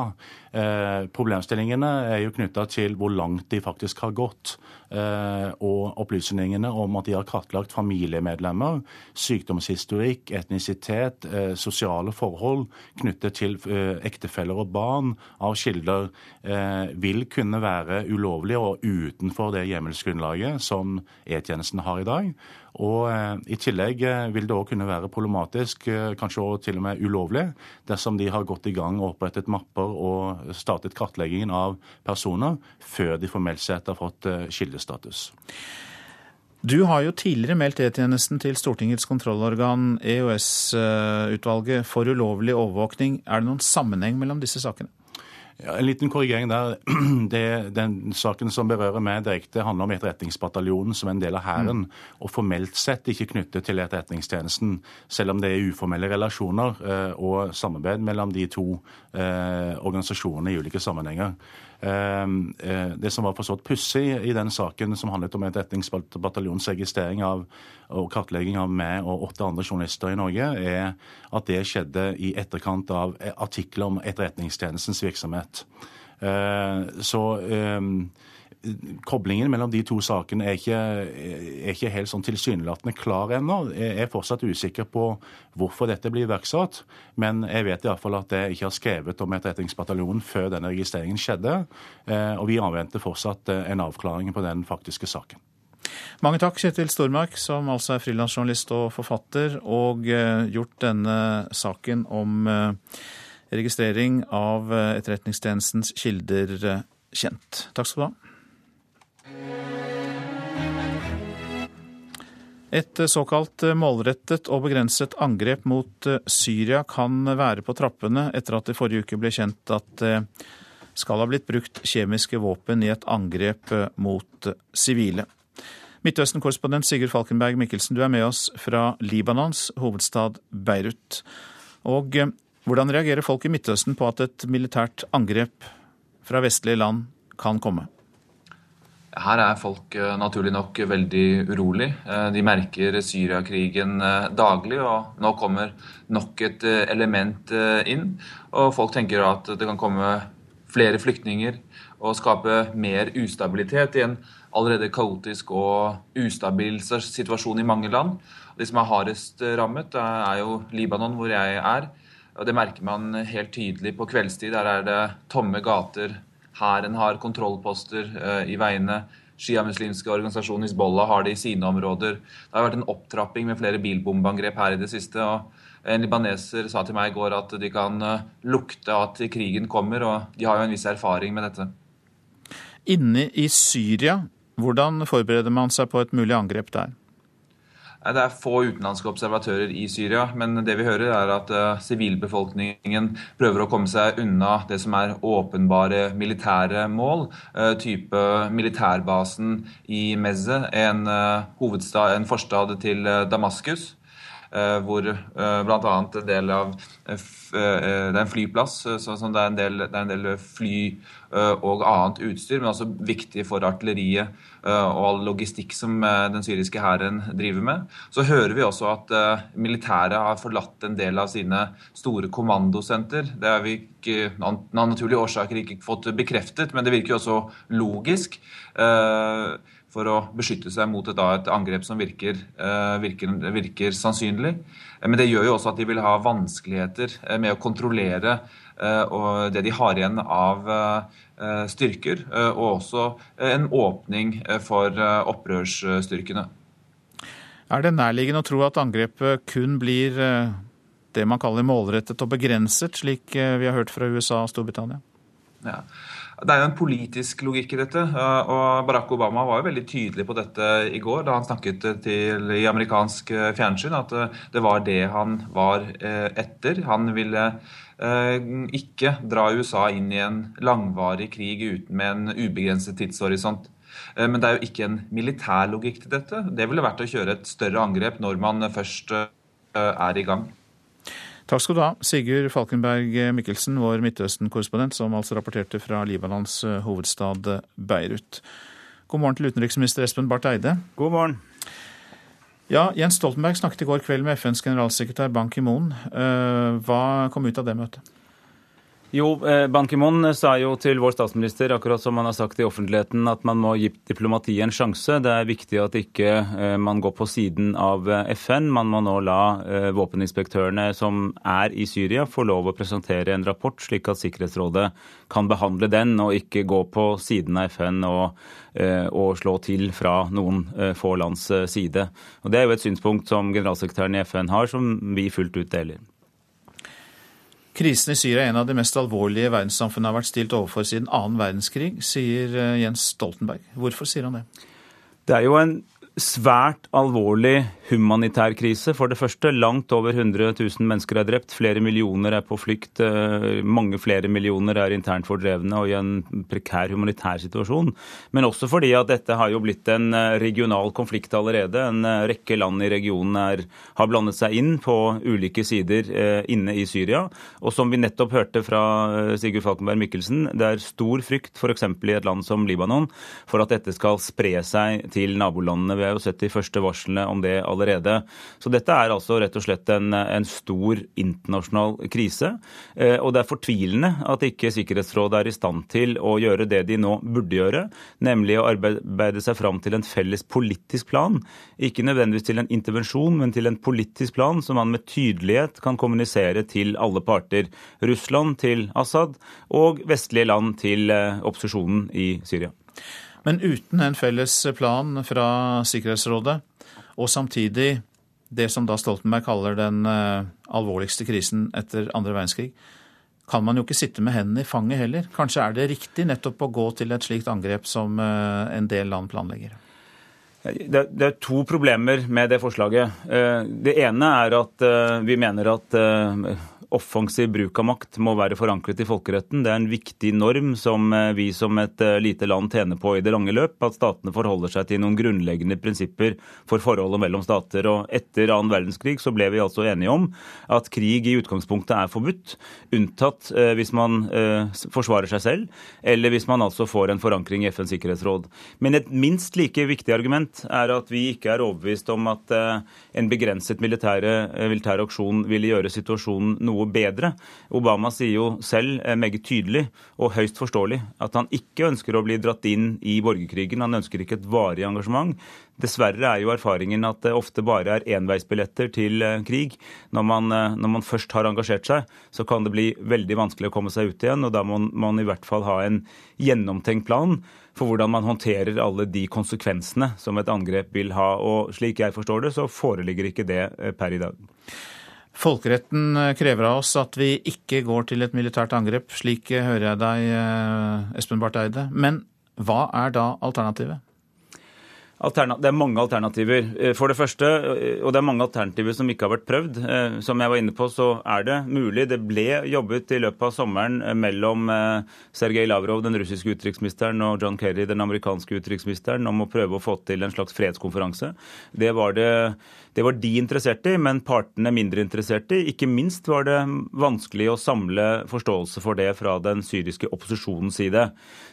Eh, problemstillingene er jo knytta til hvor langt de faktisk har gått. Eh, og opplysningene om at de har kartlagt familiemedlemmer, sykdomshistorikk, etnisitet, eh, sosiale forhold knyttet til ektefeller og barn av kilder, vil kunne være ulovlige og utenfor det hjemmelsgrunnlaget som E-tjenesten har i dag. Og I tillegg vil det òg kunne være problematisk, kanskje også til og med ulovlig, dersom de har gått i gang og opprettet mapper og startet kartleggingen av personer før de formelt sett har fått kildestatus. Du har jo tidligere meldt E-tjenesten til Stortingets kontrollorgan EOS-utvalget for ulovlig overvåkning. Er det noen sammenheng mellom disse sakene? Ja, en liten korrigering der. Det, den saken som berører meg direkte, handler om Etterretningsbataljonen som en del av Hæren, mm. og formelt sett ikke knyttet til Etterretningstjenesten, selv om det er uformelle relasjoner eh, og samarbeid mellom de to eh, organisasjonene i ulike sammenhenger. Ehm, eh, det som var forstått pussig i den saken som handlet om Etterretningsbataljons registrering av og kartlegging av meg og åtte andre journalister i Norge, er at det skjedde i etterkant av artikler om Etterretningstjenestens virksomhet. Eh, så ehm, koblingen mellom de to sakene er ikke, er ikke helt sånn tilsynelatende klar ennå. Jeg er fortsatt usikker på hvorfor dette blir iverksatt. Men jeg vet iallfall at jeg ikke har skrevet om Etterretningsbataljonen før denne registreringen skjedde. Eh, og vi avventer fortsatt eh, en avklaring på den faktiske saken. Mange takk, Kjetil Stormark, som altså er frilansjournalist og forfatter, og eh, gjort denne saken om registrering av Etterretningstjenestens kilder kjent. Takk skal du ha. Et såkalt målrettet og begrenset angrep mot eh, Syria kan være på trappene etter at det forrige uke ble kjent at det skal ha blitt brukt kjemiske våpen i et angrep eh, mot sivile. Midtøsten-korrespondent Sigurd Falkenberg Mikkelsen, du er med oss fra Libanons hovedstad Beirut. Og eh, hvordan reagerer folk i Midtøsten på at et militært angrep fra vestlige land kan komme? Her er folk eh, naturlig nok veldig urolig. Eh, de merker Syriakrigen daglig, og nå kommer nok et element inn. Og folk tenker at det kan komme flere flyktninger og skape mer ustabilitet i en allerede kaotisk og ustabil situasjon i mange land. De som er hardest rammet, er jo Libanon, hvor jeg er. Og Det merker man helt tydelig på kveldstid. Der er det tomme gater. Hæren har kontrollposter eh, i veiene. Sjiamuslimske organisasjonen Hizbollah har det i sine områder. Det har vært en opptrapping med flere bilbombeangrep her i det siste. og En libaneser sa til meg i går at de kan eh, lukte at krigen kommer, og de har jo en viss erfaring med dette. Inne i Syria hvordan forbereder man seg på et mulig angrep der? Det er få utenlandske observatører i Syria, men det vi hører er at sivilbefolkningen sivilbefolkningen prøver å komme seg unna det som er åpenbare militære mål. Uh, type militærbasen i Mezze, en, uh, en forstad til Damaskus. Uh, hvor uh, bl.a. en del Det er en flyplass, så, så det, er en del, det er en del fly og annet utstyr, men også viktig for artilleriet og all logistikk som den syriske hæren driver med. Så hører vi også at militæret har forlatt en del av sine store kommandosenter. Det har vi ikke, av naturlige årsaker ikke fått bekreftet, men det virker jo også logisk. For å beskytte seg mot et, et angrep som virker, virker, virker sannsynlig. Men det gjør jo også at de vil ha vanskeligheter med å kontrollere det de har igjen av Eh, styrker, eh, og også en åpning eh, for opprørsstyrkene. Er det nærliggende å tro at angrepet kun blir det man kaller målrettet og begrenset, slik vi har hørt fra USA og Storbritannia? Ja. Det er jo en politisk logikk i dette. og Barack Obama var jo veldig tydelig på dette i går da han snakket til i amerikansk fjernsyn, at det var det han var etter. Han ville Eh, ikke dra USA inn i en langvarig krig uten med en ubegrenset tidshorisont. Eh, men det er jo ikke en militær logikk til dette. Det ville vært å kjøre et større angrep når man først eh, er i gang. Takk skal du ha, Sigurd Falkenberg Mikkelsen, vår Midtøsten-korrespondent, som altså rapporterte fra Libanons hovedstad Beirut. God morgen til utenriksminister Espen Barth Eide. God morgen. Ja, Jens Stoltenberg snakket i går kveld med FNs generalsekretær Ban Ki-moon. Eh, hva kom ut av det møtet? Jo, eh, Ban Ki-moon sa jo til vår statsminister, akkurat som han har sagt i offentligheten, at man må gi diplomatiet en sjanse. Det er viktig at ikke eh, man går på siden av FN. Man må nå la våpeninspektørene som er i Syria, få lov å presentere en rapport, slik at Sikkerhetsrådet kan behandle den, og ikke gå på siden av FN og og slå til fra noen få lands side. Og Det er jo et synspunkt som generalsekretæren i FN har, som vi fullt ut deler. Krisen i Syria er en av de mest alvorlige verdenssamfunnet har vært stilt overfor siden annen verdenskrig, sier Jens Stoltenberg. Hvorfor sier han det? Det er jo en svært alvorlig humanitær krise. For det første, langt over 100 000 mennesker er drept. Flere millioner er på flukt. Eh, mange flere millioner er internt fordrevne og i en prekær humanitær situasjon. Men også fordi at dette har jo blitt en eh, regional konflikt allerede. En eh, rekke land i regionen er, har blandet seg inn på ulike sider inne i Syria. Og som vi nettopp hørte fra Sigurd Falkenberg Mikkelsen, det er stor frykt f.eks. i et land som Libanon for at dette skal spre seg til nabolandene. Vi har jo sett de første varslene om det allerede. Så dette er altså rett og slett en, en stor internasjonal krise. Eh, og det er fortvilende at ikke Sikkerhetsrådet er i stand til å gjøre det de nå burde gjøre, nemlig å arbeide seg fram til en felles politisk plan. Ikke nødvendigvis til en intervensjon, men til en politisk plan som man med tydelighet kan kommunisere til alle parter. Russland til Assad og vestlige land til eh, opposisjonen i Syria. Men uten en felles plan fra Sikkerhetsrådet, og samtidig det som da Stoltenberg kaller den uh, alvorligste krisen etter andre verdenskrig, kan man jo ikke sitte med hendene i fanget heller. Kanskje er det riktig nettopp å gå til et slikt angrep som uh, en del land planlegger? Det, er to problemer med det forslaget. Eh, det ene er at vi mener at offensiv bruk av makt må være forankret i folkeretten. Det er en viktig norm som eh, vi som et eh, lite land tjener på i det lange løp. At statene forholder seg til noen grunnleggende prinsipper for forholdet mellom stater. Og etter annen verdenskrig så ble vi altså enige om at krig i utgangspunktet er forbudt, unntatt eh, hvis man forsvarer seg selv, eller hvis man altså får en forankring i FNs sikkerhetsråd. Men et minst like viktig argument er at vi ikke er overbevist om at en begrenset militære, militær aksjon ville gjøre situasjonen noe bedre. Obama sier jo selv eh, meget tydelig og høyst forståelig at han ikke ønsker å bli dratt inn i borgerkrigen. Han ønsker ikke et varig engasjement. Dessverre er jo erfaringen at det ofte bare er enveisbilletter til eh, krig. Når man, eh, når man, først har engasjert seg, så kan det bli veldig vanskelig å komme seg ut igjen. og Da må man i hvert fall ha en gjennomtenkt plan for hvordan man håndterer alle de konsekvensene som et angrep vil ha. Og slik jeg forstår det, så foreligger ikke det per i dag. Folkeretten eh, krever av oss at vi ikke går til et militært angrep. Slik eh, hører jeg deg, eh, Espen Barth Eide. Men hva er da alternativet? Det er mange alternativer. For det første, og det er mange alternativer som ikke har vært prøvd. Som jeg var inne på, så er det mulig. Det ble jobbet i løpet av sommeren mellom Sergej Lavrov, den russiske utenriksministeren, og John Kerry, den amerikanske utenriksministeren, om å prøve å få til en slags fredskonferanse. Det var det det var de interessert i, men partene mindre interessert i. Ikke minst var det vanskelig å samle forståelse for det fra den syriske opposisjonens side.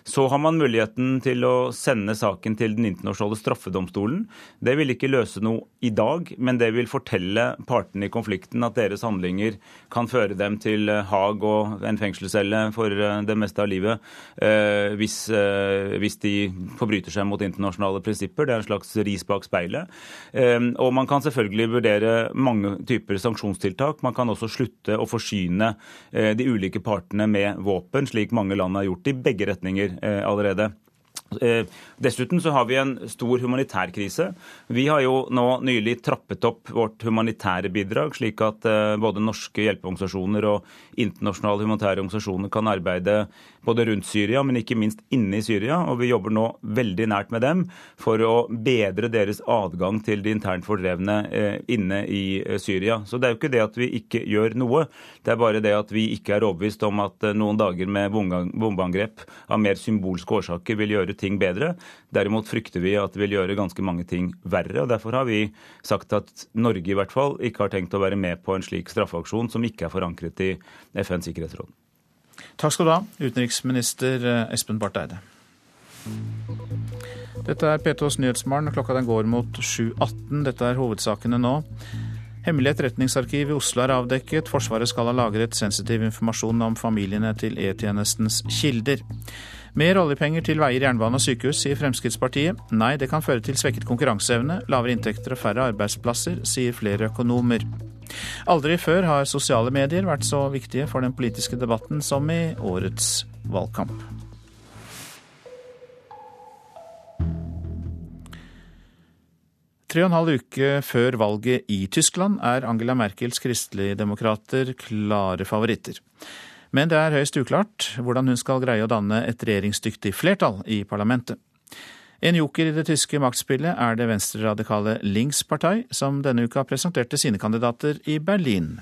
Så har man muligheten til å sende saken til Den internasjonale straffedomstolen. Det vil ikke løse noe i dag, men det vil fortelle partene i konflikten at deres handlinger kan føre dem til Haag og en fengselscelle for eh, det meste av livet eh, hvis, eh, hvis de forbryter seg mot internasjonale prinsipper. Det er en slags ris bak speilet. Og man kan selvfølgelig vurdere mange typer sanksjonstiltak. Man kan også slutte å forsyne eh, de ulike partene med våpen, slik mange land har gjort i begge retninger eh, allerede. Eh, dessuten så har vi en stor humanitær krise. Vi har jo nå nylig trappet opp vårt humanitære bidrag, slik at både norske hjelpeorganisasjoner og internasjonale humanitære organisasjoner kan arbeide både rundt Syria, men ikke minst inne i Syria. Og vi jobber nå veldig nært med dem for å bedre deres adgang til de internt fordrevne eh, inne i eh, Syria. Så det er jo ikke det at vi ikke gjør noe, det er bare det at vi ikke er overbevist om at eh, noen dager med bombeangrep av mer symbolske årsaker vil gjøre ting bedre. Derimot frykter vi at det vil gjøre ganske mange ting verre. og Derfor har vi sagt at Norge i hvert fall ikke har tenkt å være med på en slik straffeaksjon som ikke er forankret i FNs sikkerhetsråd. Takk skal du ha, utenriksminister eh, Espen Barth Eide. Dette er P2s Nyhetsmorgen. Klokka den går mot 7.18. Dette er hovedsakene nå. Hemmelig etterretningsarkiv i Oslo er avdekket. Forsvaret skal ha lagret sensitiv informasjon om familiene til E-tjenestens kilder. Mer oljepenger til veier, jernbane og sykehus, sier Fremskrittspartiet. Nei, det kan føre til svekket konkurranseevne, lavere inntekter og færre arbeidsplasser, sier flere økonomer. Aldri før har sosiale medier vært så viktige for den politiske debatten som i årets valgkamp. Tre og en halv uke før valget i Tyskland er Angela Merkels kristeligdemokrater klare favoritter. Men det er høyst uklart hvordan hun skal greie å danne et regjeringsdyktig flertall i parlamentet. En joker i det tyske maktspillet er det venstreradikale Linkspartei, som denne uka presenterte sine kandidater i Berlin.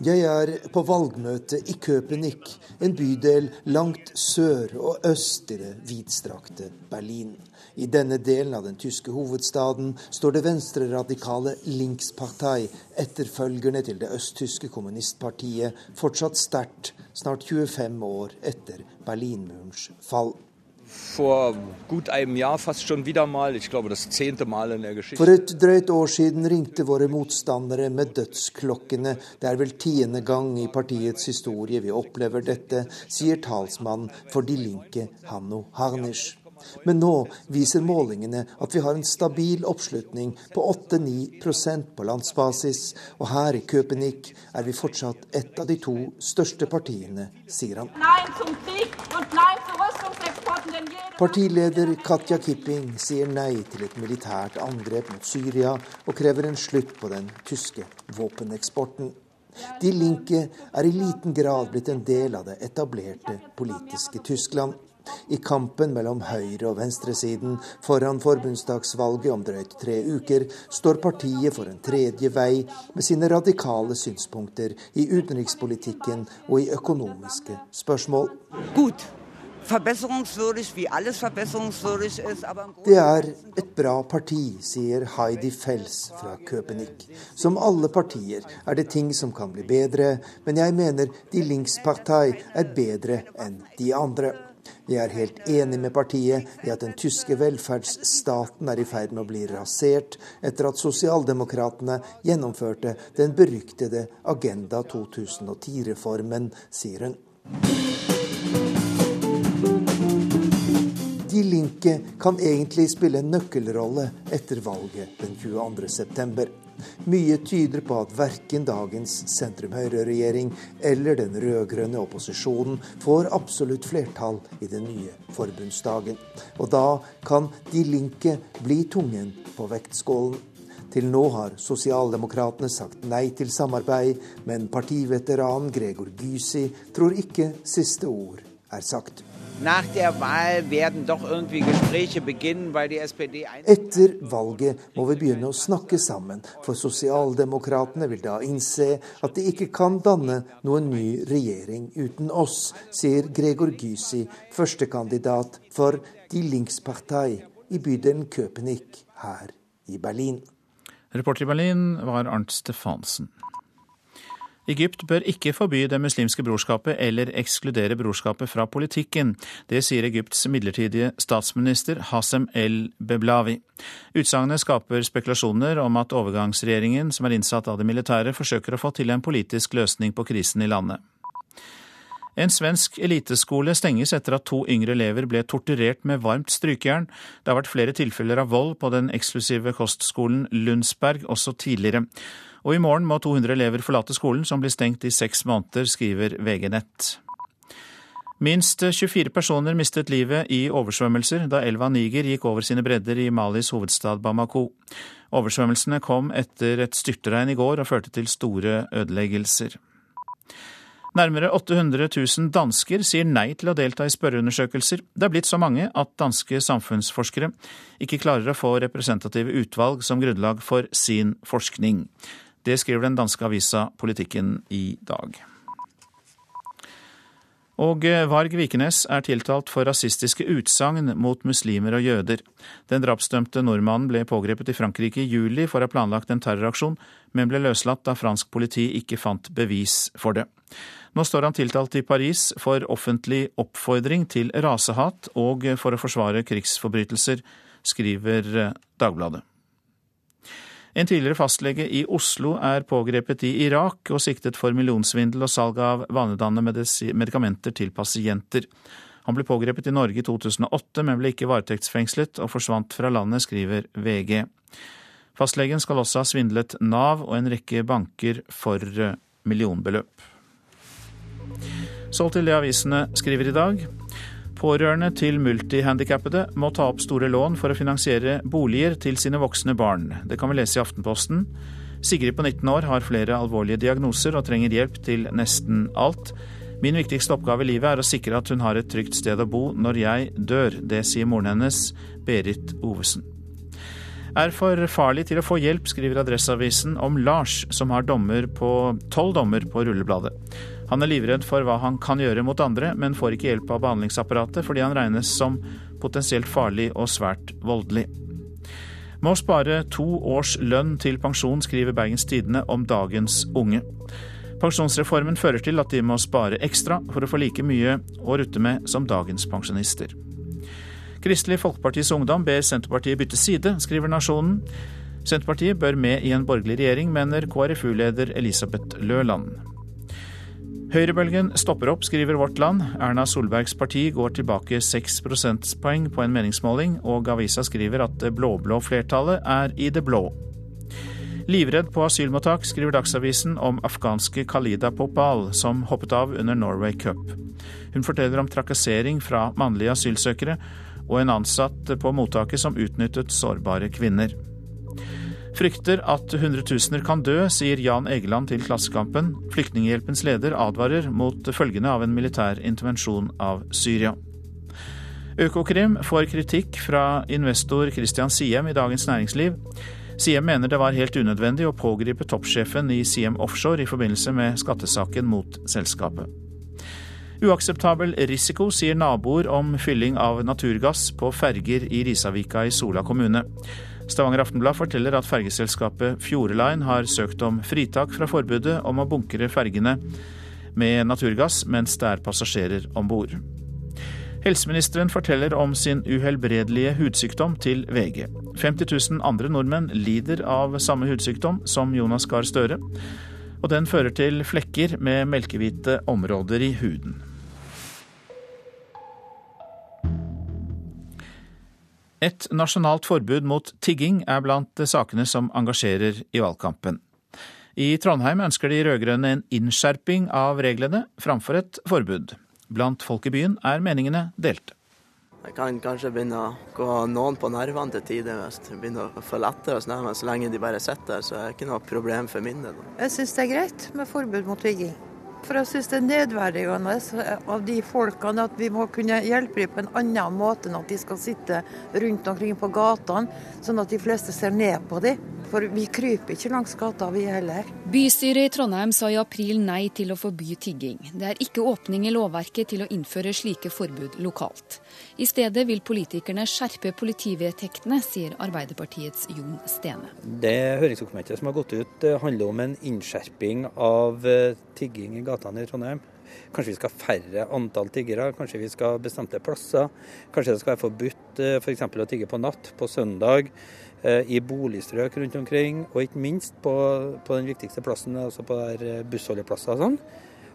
Jeg er på valgmøte i Köpenick, en bydel langt sør og øst i det vidstrakte Berlin. I denne delen av den tyske hovedstaden står det venstreradikale Linkspartei, etterfølgerne til det østtyske kommunistpartiet, fortsatt sterkt, snart 25 år etter Berlinmurens fall. For et drøyt år siden ringte våre motstandere med dødsklokkene. Det er vel tiende gang i partiets historie vi opplever dette, sier talsmann for De Linke, Hanno Harnisch. Men nå viser målingene at vi har en stabil oppslutning på 8-9 på landsbasis, og her i Köpenick er vi fortsatt et av de to største partiene, sier han. Partileder Katja Kipping sier nei til et militært angrep mot Syria, og krever en slutt på den tyske våpeneksporten. De Linke er i liten grad blitt en del av det etablerte politiske Tyskland. I kampen mellom høyre- og venstresiden foran forbundsdagsvalget om drøyt tre uker, står partiet for en tredje vei med sine radikale synspunkter i utenrikspolitikken og i økonomiske spørsmål. Aber Det er et bra parti, sier Heidi Fels fra Köpenick. Som alle partier er det ting som kan bli bedre, men jeg mener De Linkspartei er bedre enn de andre. Jeg er helt enig med partiet i at den tyske velferdsstaten er i ferd med å bli rasert etter at sosialdemokratene gjennomførte den beryktede Agenda 2010-reformen, sier hun. De Linke kan egentlig spille en nøkkelrolle etter valget den 22.9. Mye tyder på at verken dagens sentrum-høyre-regjering eller den rød-grønne opposisjonen får absolutt flertall i den nye forbundsdagen. Og da kan De Linke bli tungen på vektskålen. Til nå har sosialdemokratene sagt nei til samarbeid, men partiveteranen Gregor Gysi tror ikke siste ord er sagt. Nach der Wahl werden doch irgendwie Gespräche beginnen, weil die SPD Etter valget må vi begynne å snakke sammen, for sosialdemokratene vil da innse at de ikke kan danne noen ny regjering uten oss, sier Gregor Gysi, førstekandidat for Die Linkspartei i bydelen Köpenick her i Berlin. Reporter i Berlin var Arnt Stefansen. Egypt bør ikke forby Det muslimske brorskapet eller ekskludere brorskapet fra politikken. Det sier Egypts midlertidige statsminister Hasem el-Beblawi. Utsagnet skaper spekulasjoner om at overgangsregjeringen, som er innsatt av det militære, forsøker å få til en politisk løsning på krisen i landet. En svensk eliteskole stenges etter at to yngre elever ble torturert med varmt strykejern. Det har vært flere tilfeller av vold på den eksklusive kostskolen Lundsberg også tidligere. Og i morgen må 200 elever forlate skolen, som blir stengt i seks måneder, skriver VG Nett. Minst 24 personer mistet livet i oversvømmelser da elva Niger gikk over sine bredder i Malis hovedstad Bamako. Oversvømmelsene kom etter et styrtregn i går og førte til store ødeleggelser. Nærmere 800 000 dansker sier nei til å delta i spørreundersøkelser. Det er blitt så mange at danske samfunnsforskere ikke klarer å få representative utvalg som grunnlag for sin forskning. Det skriver den danske avisa Politikken i dag. Og Varg Vikenes er tiltalt for rasistiske utsagn mot muslimer og jøder. Den drapsdømte nordmannen ble pågrepet i Frankrike i juli for å ha planlagt en terroraksjon, men ble løslatt da fransk politi ikke fant bevis for det. Nå står han tiltalt i Paris for offentlig oppfordring til rasehat og for å forsvare krigsforbrytelser, skriver Dagbladet. En tidligere fastlege i Oslo er pågrepet i Irak og siktet for millionsvindel og salg av vanedannende medikamenter til pasienter. Han ble pågrepet i Norge i 2008, men ble ikke varetektsfengslet og forsvant fra landet, skriver VG. Fastlegen skal også ha svindlet Nav og en rekke banker for millionbeløp. Så til det avisene skriver i dag. Pårørende til multihandikappede må ta opp store lån for å finansiere boliger til sine voksne barn. Det kan vi lese i Aftenposten. Sigrid på 19 år har flere alvorlige diagnoser og trenger hjelp til nesten alt. Min viktigste oppgave i livet er å sikre at hun har et trygt sted å bo når jeg dør. Det sier moren hennes, Berit Ovesen. Er for farlig til å få hjelp, skriver Adresseavisen om Lars, som har dommer tolv dommer på rullebladet. Han er livredd for hva han kan gjøre mot andre, men får ikke hjelp av behandlingsapparatet fordi han regnes som potensielt farlig og svært voldelig. Må spare to års lønn til pensjon, skriver Bergens Tidende om dagens unge. Pensjonsreformen fører til at de må spare ekstra for å få like mye å rutte med som dagens pensjonister. Kristelig Folkepartis Ungdom ber Senterpartiet bytte side, skriver Nasjonen. Senterpartiet bør med i en borgerlig regjering, mener KrFU-leder Elisabeth Løland. Høyrebølgen stopper opp, skriver Vårt Land. Erna Solbergs parti går tilbake seks prosentpoeng på en meningsmåling, og avisa skriver at det blå-blå flertallet er i det blå. Livredd på asylmottak, skriver Dagsavisen om afghanske Khalida Popal, som hoppet av under Norway Cup. Hun forteller om trakassering fra mannlige asylsøkere og en ansatt på mottaket som utnyttet sårbare kvinner. Frykter at hundretusener kan dø, sier Jan Egeland til Klassekampen. Flyktninghjelpens leder advarer mot følgene av en militær intervensjon av Syria. Økokrim får kritikk fra investor Christian Siem i Dagens Næringsliv. Siem mener det var helt unødvendig å pågripe toppsjefen i Siem Offshore i forbindelse med skattesaken mot selskapet. Uakseptabel risiko, sier naboer om fylling av naturgass på ferger i Risavika i Sola kommune. Stavanger Aftenblad forteller at fergeselskapet Fjordline har søkt om fritak fra forbudet om å bunkre fergene med naturgass mens det er passasjerer om bord. Helseministeren forteller om sin uhelbredelige hudsykdom til VG. 50 000 andre nordmenn lider av samme hudsykdom som Jonas Gahr Støre, og den fører til flekker med melkehvite områder i huden. Et nasjonalt forbud mot tigging er blant sakene som engasjerer i valgkampen. I Trondheim ønsker de rød-grønne en innskjerping av reglene framfor et forbud. Blant folk i byen er meningene delte. Det kan kanskje begynne å gå noen på nervene til tider. Hvis det begynner å føle etter oss, men så lenge de bare sitter der, så er det ikke noe problem for min del. Jeg syns det er greit med forbud mot tigging. For jeg syns det er nedverdigende av de folkene at vi må kunne hjelpe dem på en annen måte enn at de skal sitte rundt omkring på gatene, sånn at de fleste ser ned på dem. For vi kryper ikke langs gata, vi heller. Bystyret i Trondheim sa i april nei til å forby tigging. Det er ikke åpning i lovverket til å innføre slike forbud lokalt. I stedet vil politikerne skjerpe politivedtektene, sier Arbeiderpartiets Jon Stene. Det høringsdokumentet som har gått ut, handler om en innskjerping av eh, tigging i gatene i Trondheim. Kanskje vi skal ha færre antall tiggere, kanskje vi skal ha bestemte plasser. Kanskje det skal være forbudt f.eks. For å tigge på natt, på søndag. Eh, i boligstrøk rundt omkring, og ikke minst på, på den viktigste plassen, altså på eh, bussholdeplasser og sånn.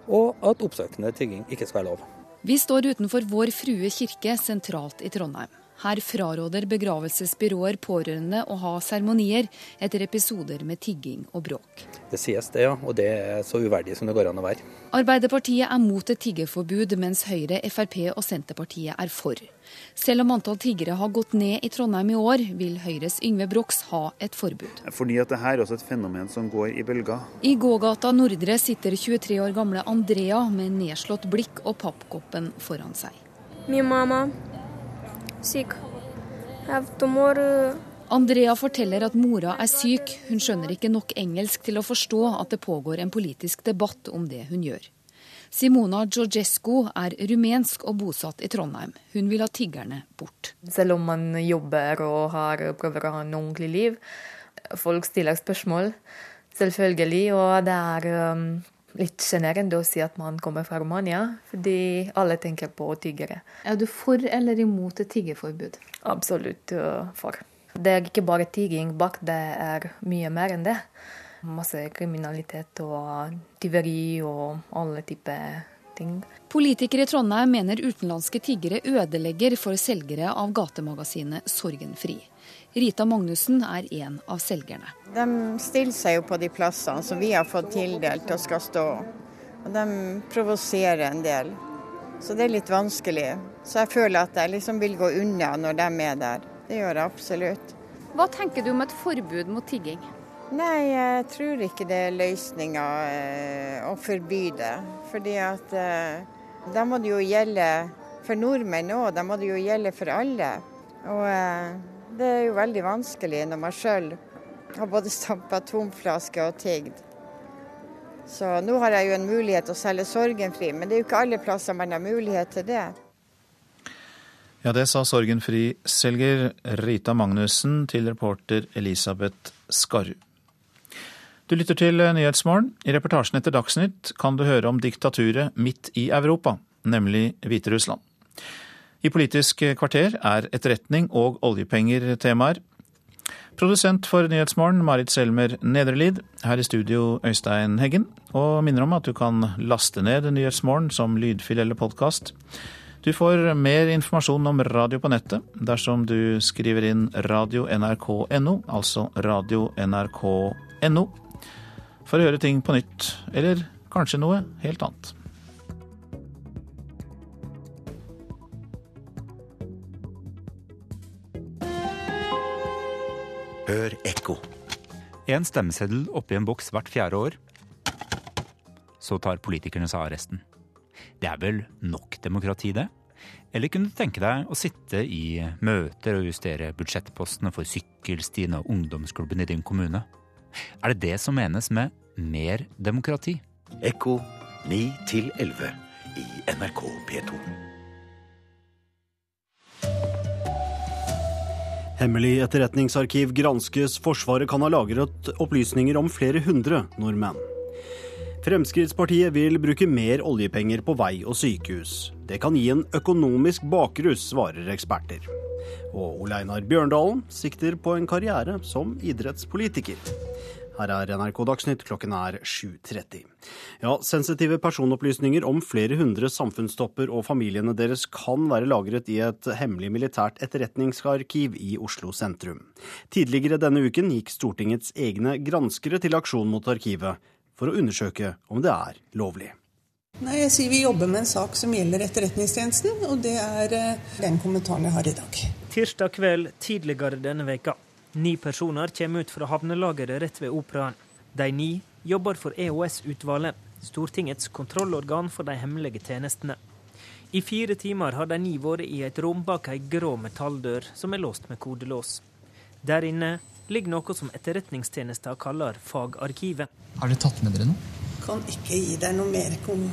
Og at oppsøkende tigging ikke skal være lov. Vi står utenfor Vår Frue kirke sentralt i Trondheim. Her fraråder begravelsesbyråer pårørende å ha seremonier etter episoder med tigging og bråk. Det sies det, ja. Og det er så uverdig som det går an å være. Arbeiderpartiet er mot et tiggerforbud, mens Høyre, Frp og Senterpartiet er for. Selv om antall tiggere har gått ned i Trondheim i år, vil Høyres Yngve Brox ha et forbud. Fordi at det her er også et fenomen som går i bølger. I gågata Nordre sitter 23 år gamle Andrea med nedslått blikk og pappkoppen foran seg. Min mamma syk. Andrea forteller at mora er syk. Hun skjønner ikke nok engelsk til å forstå at det pågår en politisk debatt om det hun gjør. Simona Georgescu er rumensk og bosatt i Trondheim. Hun vil ha tiggerne bort. Selv om man jobber og har, prøver å ha en ordentlig liv, folk stiller spørsmål. Selvfølgelig. Og det er um, litt sjenerende å si at man kommer fra Romania, fordi alle tenker på tiggere. Er du for eller imot et tiggerforbud? Absolutt uh, for. Det er ikke bare tigging bak, det er mye mer enn det. Masse kriminalitet og tyveri og alle typer ting. Politikere i Trondheim mener utenlandske tiggere ødelegger for selgere av gatemagasinet Sorgenfri. Rita Magnussen er en av selgerne. De stiller seg jo på de plassene som vi har fått tildelt og skal stå. Og de provoserer en del. Så det er litt vanskelig. Så jeg føler at jeg liksom vil gå unna når de er der. Det gjør jeg absolutt. Hva tenker du om et forbud mot tigging? Nei, jeg tror ikke det er løsninga eh, å forby det. Fordi at eh, da må det jo gjelde for nordmenn òg, da må det jo gjelde for alle. Og eh, det er jo veldig vanskelig når man sjøl har både stampa tomflaske og tigd. Så nå har jeg jo en mulighet til å selge sorgenfri, men det er jo ikke alle plasser man har mulighet til det. Ja, det sa sorgenfri-selger Rita Magnussen til reporter Elisabeth Skarru. Du lytter til Nyhetsmorgen. I reportasjen etter Dagsnytt kan du høre om diktaturet midt i Europa, nemlig Hviterussland. I Politisk kvarter er etterretning og oljepenger temaer. Produsent for Nyhetsmorgen, Marit Selmer Nedrelid. Her i studio, Øystein Heggen. Og minner om at du kan laste ned Nyhetsmorgen som lydfil eller podkast. Du får mer informasjon om radio på nettet dersom du skriver inn radio nrk.no, altså radio nrk.no, for å høre ting på nytt, eller kanskje noe helt annet. Hør ekko. En stemmeseddel oppi en boks hvert fjerde år. Så tar politikerne seg av resten. Det er vel nok demokrati, det? Eller kunne du tenke deg å sitte i møter og justere budsjettpostene for sykkelstien og ungdomsklubben i din kommune? Er det det som menes med mer demokrati? Ekko 9 11 i NRK P2. Hemmelig etterretningsarkiv granskes. Forsvaret kan ha lagret opplysninger om flere hundre nordmenn. Fremskrittspartiet vil bruke mer oljepenger på vei og sykehus. Det kan gi en økonomisk bakrus, svarer eksperter. Og Ole Einar Bjørndalen sikter på en karriere som idrettspolitiker. Her er NRK Dagsnytt, klokken er 7.30. Ja, sensitive personopplysninger om flere hundre samfunnstopper og familiene deres kan være lagret i et hemmelig militært etterretningsarkiv i Oslo sentrum. Tidligere denne uken gikk Stortingets egne granskere til aksjon mot arkivet for å undersøke om det er lovlig. Nei, jeg sier Vi jobber med en sak som gjelder Etterretningstjenesten, og det er eh, den kommentaren jeg har i dag. Tirsdag kveld tidligere denne veka. Ni personer kommer ut fra havnelageret rett ved Operaen. De ni jobber for EOS-utvalget, Stortingets kontrollorgan for de hemmelige tjenestene. I fire timer har de ni vært i et rom bak ei grå metalldør som er låst med kodelås. Der inne ligger noe som Etterretningstjenesten kaller fagarkivet. Har dere tatt med dere noe? Kan ikke gi deg noe mer kom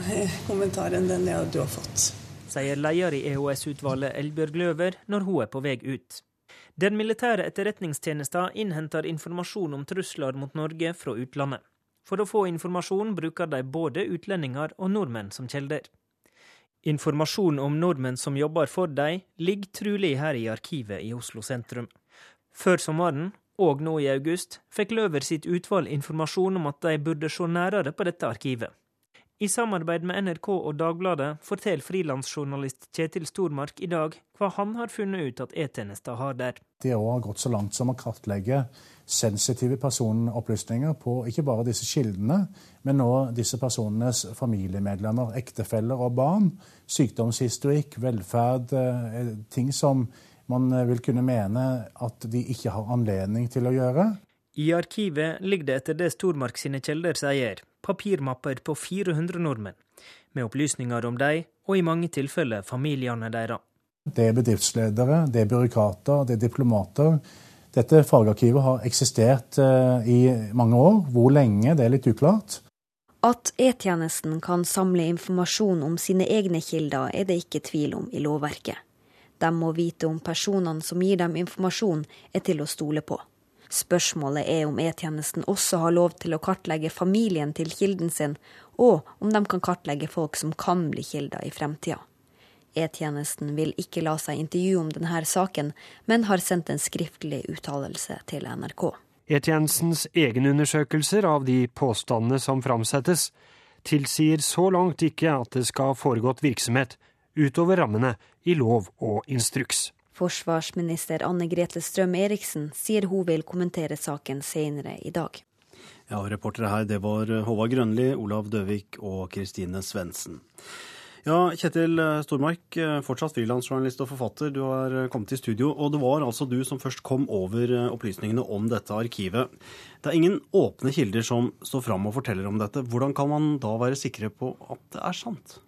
kommentar enn den du har fått. Sier leder i EOS-utvalget Elbjørg Løver når hun er på vei ut. Den militære etterretningstjenesten innhenter informasjon om trusler mot Norge fra utlandet. For å få informasjon bruker de både utlendinger og nordmenn som kilder. Informasjon om nordmenn som jobber for dem, ligger trolig her i arkivet i Oslo sentrum. Før sommeren, og nå i august, fikk Løver sitt utvalg informasjon om at de burde se nærere på dette arkivet. I samarbeid med NRK og Dagbladet forteller frilansjournalist Kjetil Stormark i dag hva han har funnet ut at E-tjenesten har der. De har gått så langt som å kartlegge sensitive personopplysninger på ikke bare disse kildene, men nå disse personenes familiemedlemmer, ektefeller og barn. Sykdomshistorikk, velferd, eh, ting som man vil kunne mene at de ikke har anledning til å gjøre. I arkivet ligger det etter det Stormark sine kilder sier, papirmapper på 400 nordmenn, med opplysninger om dem, og i mange tilfeller familiene deres. Det er bedriftsledere, det er byråkrater, det er diplomater. Dette fagarkivet har eksistert eh, i mange år. Hvor lenge, det er litt uklart. At E-tjenesten kan samle informasjon om sine egne kilder, er det ikke tvil om i lovverket. De må vite om personene som gir dem informasjon, er til å stole på. Spørsmålet er om E-tjenesten også har lov til å kartlegge familien til kilden sin, og om de kan kartlegge folk som kan bli kilder i fremtida. E-tjenesten vil ikke la seg intervjue om denne saken, men har sendt en skriftlig uttalelse til NRK. E-tjenestens egenundersøkelser av de påstandene som framsettes, tilsier så langt ikke at det skal ha foregått virksomhet utover rammene i lov og instruks. Forsvarsminister Anne Grete Strøm-Eriksen sier hun vil kommentere saken senere i dag. Ja, Reportere her det var Håvard Grønli, Olav Døvik og Kristine Svendsen. Ja, Kjetil Stormark, fortsatt frilansjournalist og forfatter. Du har kommet i studio, og det var altså du som først kom over opplysningene om dette arkivet. Det er ingen åpne kilder som står fram og forteller om dette. Hvordan kan man da være sikre på at det er sant?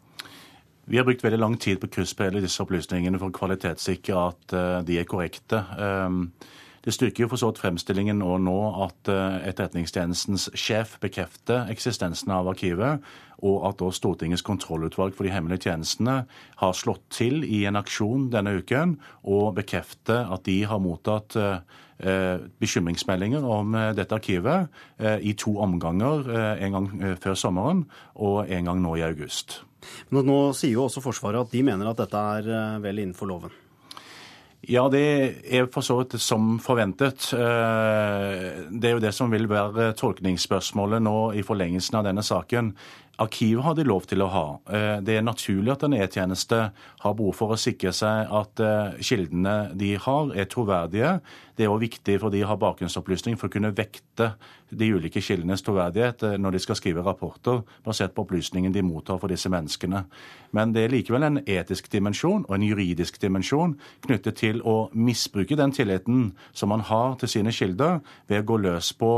Vi har brukt veldig lang tid på i disse opplysningene for å kvalitetssikre at uh, de er korrekte. Um, det styrker jo for så vidt fremstillingen og nå at uh, Etterretningstjenestens sjef bekrefter eksistensen av arkivet, og at da Stortingets kontrollutvalg for de hemmelige tjenestene har slått til i en aksjon denne uken og bekrefter at de har mottatt uh, bekymringsmeldinger om dette arkivet i to omganger. En gang før sommeren og en gang nå i august. Men nå sier jo også Forsvaret at de mener at dette er eh, vel innenfor loven. Ja, det er for så vidt som forventet. Eh, det er jo det som vil være tolkningsspørsmålet nå i forlengelsen av denne saken. Arkivet har de lov til å ha. Eh, det er naturlig at en E-tjeneste har behov for å sikre seg at kildene de har, er troverdige. Det er òg viktig for de har bakgrunnsopplysning for å kunne vekte de ulike kildenes troverdighet eh, når de skal skrive rapporter basert på opplysningen de mottar for disse menneskene. Men det er likevel en etisk dimensjon og en juridisk dimensjon knyttet til å misbruke den tilliten som man har til sine kilder, ved å gå løs på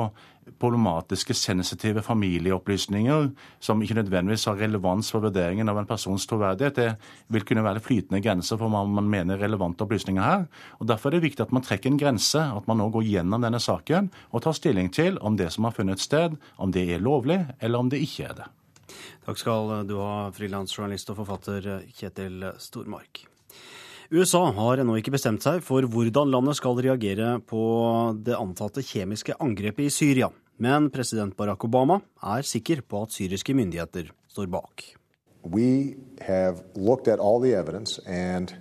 problematiske, sensitive familieopplysninger som ikke nødvendigvis har relevans for vurderingen av en persons troverdighet. Det vil kunne være flytende grenser for hva man mener relevante opplysninger her. og Derfor er det viktig at man trekker en grense, at man nå går gjennom denne saken og tar stilling til om det som har funnet sted, om det er lovlig eller om det ikke er det. Takk skal du ha, frilansjournalist og forfatter Kjetil Stormark. USA har ennå ikke bestemt seg for hvordan landet skal reagere på det antatte kjemiske angrepet i Syria. Men president Barack Obama er sikker på at syriske myndigheter står bak. We have looked at all the evidence, and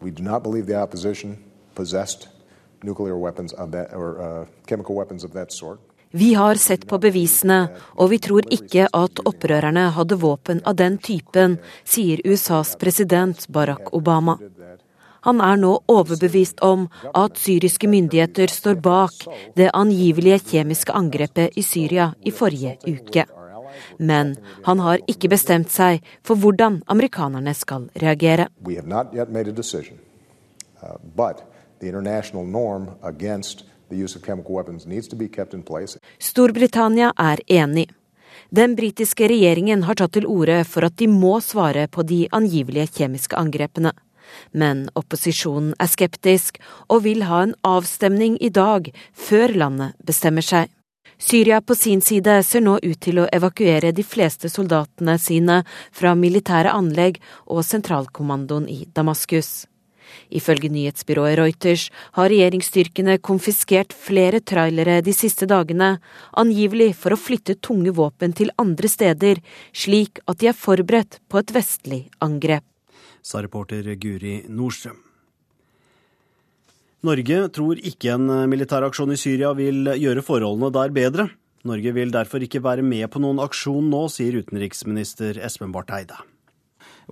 we do not believe the opposition possessed of that, or uh, chemical weapons of that sort. Vi har sett på bevisene, og vi tror ikke at opprørerne hadde våpen av den typen, sier USAs president Barack Obama. Han er nå overbevist om at syriske myndigheter står bak det angivelige kjemiske angrepet i Syria i forrige uke. Men han har ikke bestemt seg for hvordan amerikanerne skal reagere. Storbritannia er enig. Den britiske regjeringen har tatt til orde for at de må svare på de angivelige kjemiske angrepene. Men opposisjonen er skeptisk og vil ha en avstemning i dag, før landet bestemmer seg. Syria på sin side ser nå ut til å evakuere de fleste soldatene sine fra militære anlegg og sentralkommandoen i Damaskus. Ifølge nyhetsbyrået Reuters har regjeringsstyrkene konfiskert flere trailere de siste dagene, angivelig for å flytte tunge våpen til andre steder, slik at de er forberedt på et vestlig angrep sa reporter Guri Nordstrøm. Norge tror ikke en militæraksjon i Syria vil gjøre forholdene der bedre. Norge vil derfor ikke være med på noen aksjon nå, sier utenriksminister Espen Barth Eide.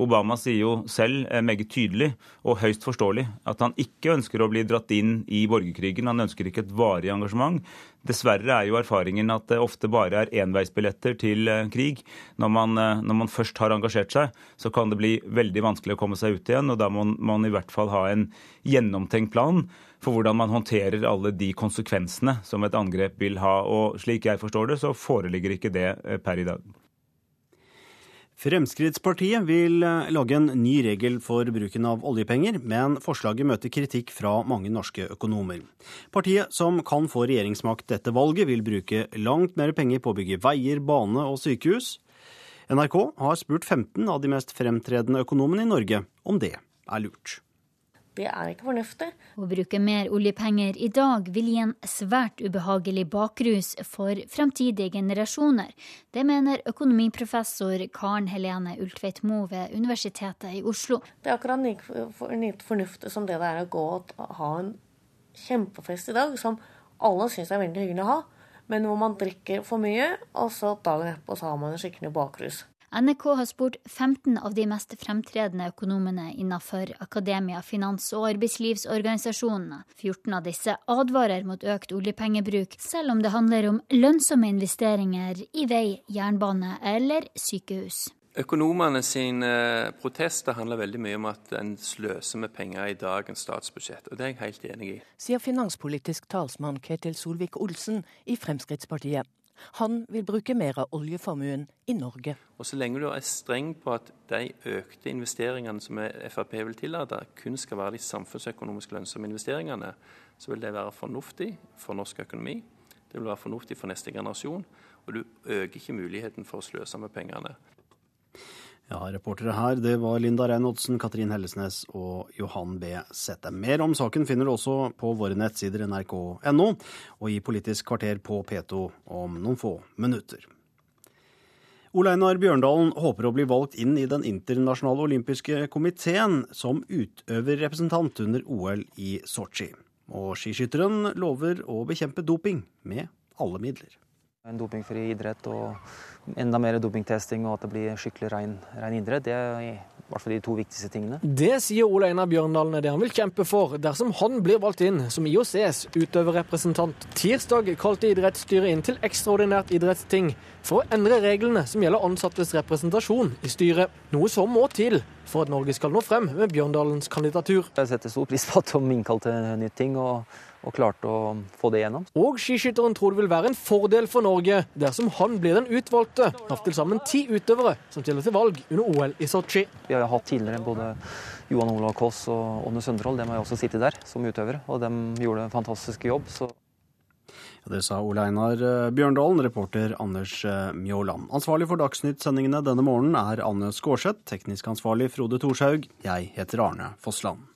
Obama sier jo selv eh, meget tydelig og høyst forståelig at han ikke ønsker å bli dratt inn i borgerkrigen. Han ønsker ikke et varig engasjement. Dessverre er jo erfaringen at det ofte bare er enveisbilletter til eh, krig. Når man, eh, når man, først har engasjert seg, så kan det bli veldig vanskelig å komme seg ut igjen. og Da må man i hvert fall ha en gjennomtenkt plan for hvordan man håndterer alle de konsekvensene som et angrep vil ha. Og slik jeg forstår det, så foreligger ikke det per i dag. Fremskrittspartiet vil eh, lage en ny regel for bruken av oljepenger, men forslaget møter kritikk fra mange norske økonomer. Partiet, som kan få regjeringsmakt etter valget, vil bruke langt mer penger på å bygge veier, bane og sykehus. NRK har spurt 15 av de mest fremtredende økonomene i Norge om det er lurt. Det er ikke fornuftig. Å bruke mer oljepenger i dag vil gi en svært ubehagelig bakrus for fremtidige generasjoner. Det mener økonomiprofessor Karen Helene Ultveit Moe ved Universitetet i Oslo. Det er akkurat like fornuftig som det det er å gå og ha en kjempefest i dag, som alle syns er veldig hyggelig å ha, men hvor man drikker for mye, og så dagen etterpå så har man en skikkelig bakrus. NRK har spurt 15 av de mest fremtredende økonomene innenfor akademia, finans og arbeidslivsorganisasjonene. 14 av disse advarer mot økt oljepengebruk, selv om det handler om lønnsomme investeringer i vei, jernbane eller sykehus. Økonomene sine protester handler veldig mye om at en sløser med penger i dagens statsbudsjett, og det er jeg helt enig i. Sier finanspolitisk talsmann Ketil Solvik-Olsen i Fremskrittspartiet. Han vil bruke mer av oljeformuen i Norge. Og Så lenge du er streng på at de økte investeringene som Frp vil tillate, kun skal være de samfunnsøkonomisk lønnsomme investeringene, så vil det være fornuftig for norsk økonomi. Det vil være fornuftig for neste generasjon. Og du øker ikke muligheten for å sløse med pengene. Ja, Reportere her det var Linda Reinholdsen, Katrin Hellesnes og Johan B. Sette. Mer om saken finner du også på våre nettsider nrk.no og i Politisk kvarter på P2 om noen få minutter. Ole Einar Bjørndalen håper å bli valgt inn i Den internasjonale olympiske komiteen som utøverrepresentant under OL i Sotsji. Og skiskytteren lover å bekjempe doping med alle midler. En dopingfri idrett og enda mer dopingtesting og at det blir skikkelig ren, ren idrett, det er i hvert fall de to viktigste tingene. Det sier Ole Einar Bjørndalen er det han vil kjempe for dersom han blir valgt inn som IOCs utøverrepresentant. Tirsdag kalte idrettsstyret inn til ekstraordinært idrettsting for å endre reglene som gjelder ansattes representasjon i styret. Noe som må til for at Norge skal nå frem med Bjørndalens kandidatur. Jeg setter stor pris på at de innkalte nytt ting. og og klarte å få det gjennom. Og skiskytteren tror det vil være en fordel for Norge dersom han blir den utvalgte av til sammen ti utøvere som stiller til valg under OL i Sotsji. Vi har hatt tidligere både Johan Olav Koss og Ånne Sønderhold, de har jo også sittet der som utøvere, og de gjorde en fantastisk jobb. så det sa Ole Einar eh, Bjørndalen, reporter Anders eh, Mjåland. Ansvarlig for Dagsnytt-sendingene denne morgenen er Anne Skårseth, teknisk ansvarlig Frode Thorshaug. Jeg heter Arne Fossland.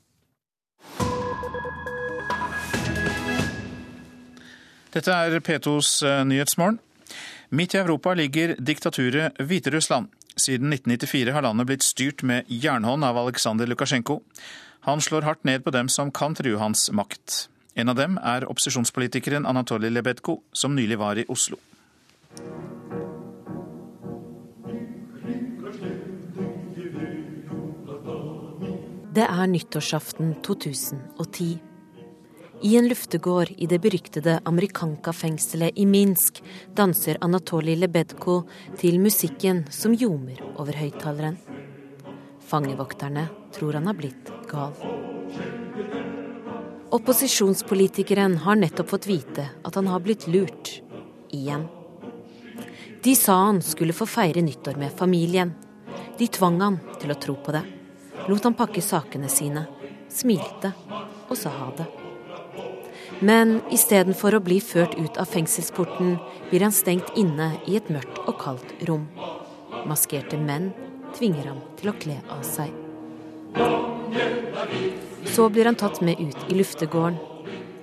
Dette er P2s eh, Nyhetsmorgen. Midt i Europa ligger diktaturet Hviterussland. Siden 1994 har landet blitt styrt med jernhånd av Aleksandr Lukasjenko. Han slår hardt ned på dem som kan true hans makt. En av dem er opposisjonspolitikeren Anatoly Lebedko, som nylig var i Oslo. Det er nyttårsaften 2010. I en luftegård i det beryktede Amerikanka-fengselet i Minsk danser Anatolij Lebedko til musikken som ljomer over høyttaleren. Fangevokterne tror han har blitt gal. Opposisjonspolitikeren har nettopp fått vite at han har blitt lurt. Igjen. De sa han skulle få feire nyttår med familien. De tvang han til å tro på det. Lot han pakke sakene sine. Smilte og sa ha det. Men istedenfor å bli ført ut av fengselsporten, blir han stengt inne i et mørkt og kaldt rom. Maskerte menn tvinger ham til å kle av seg. Så blir han tatt med ut i luftegården.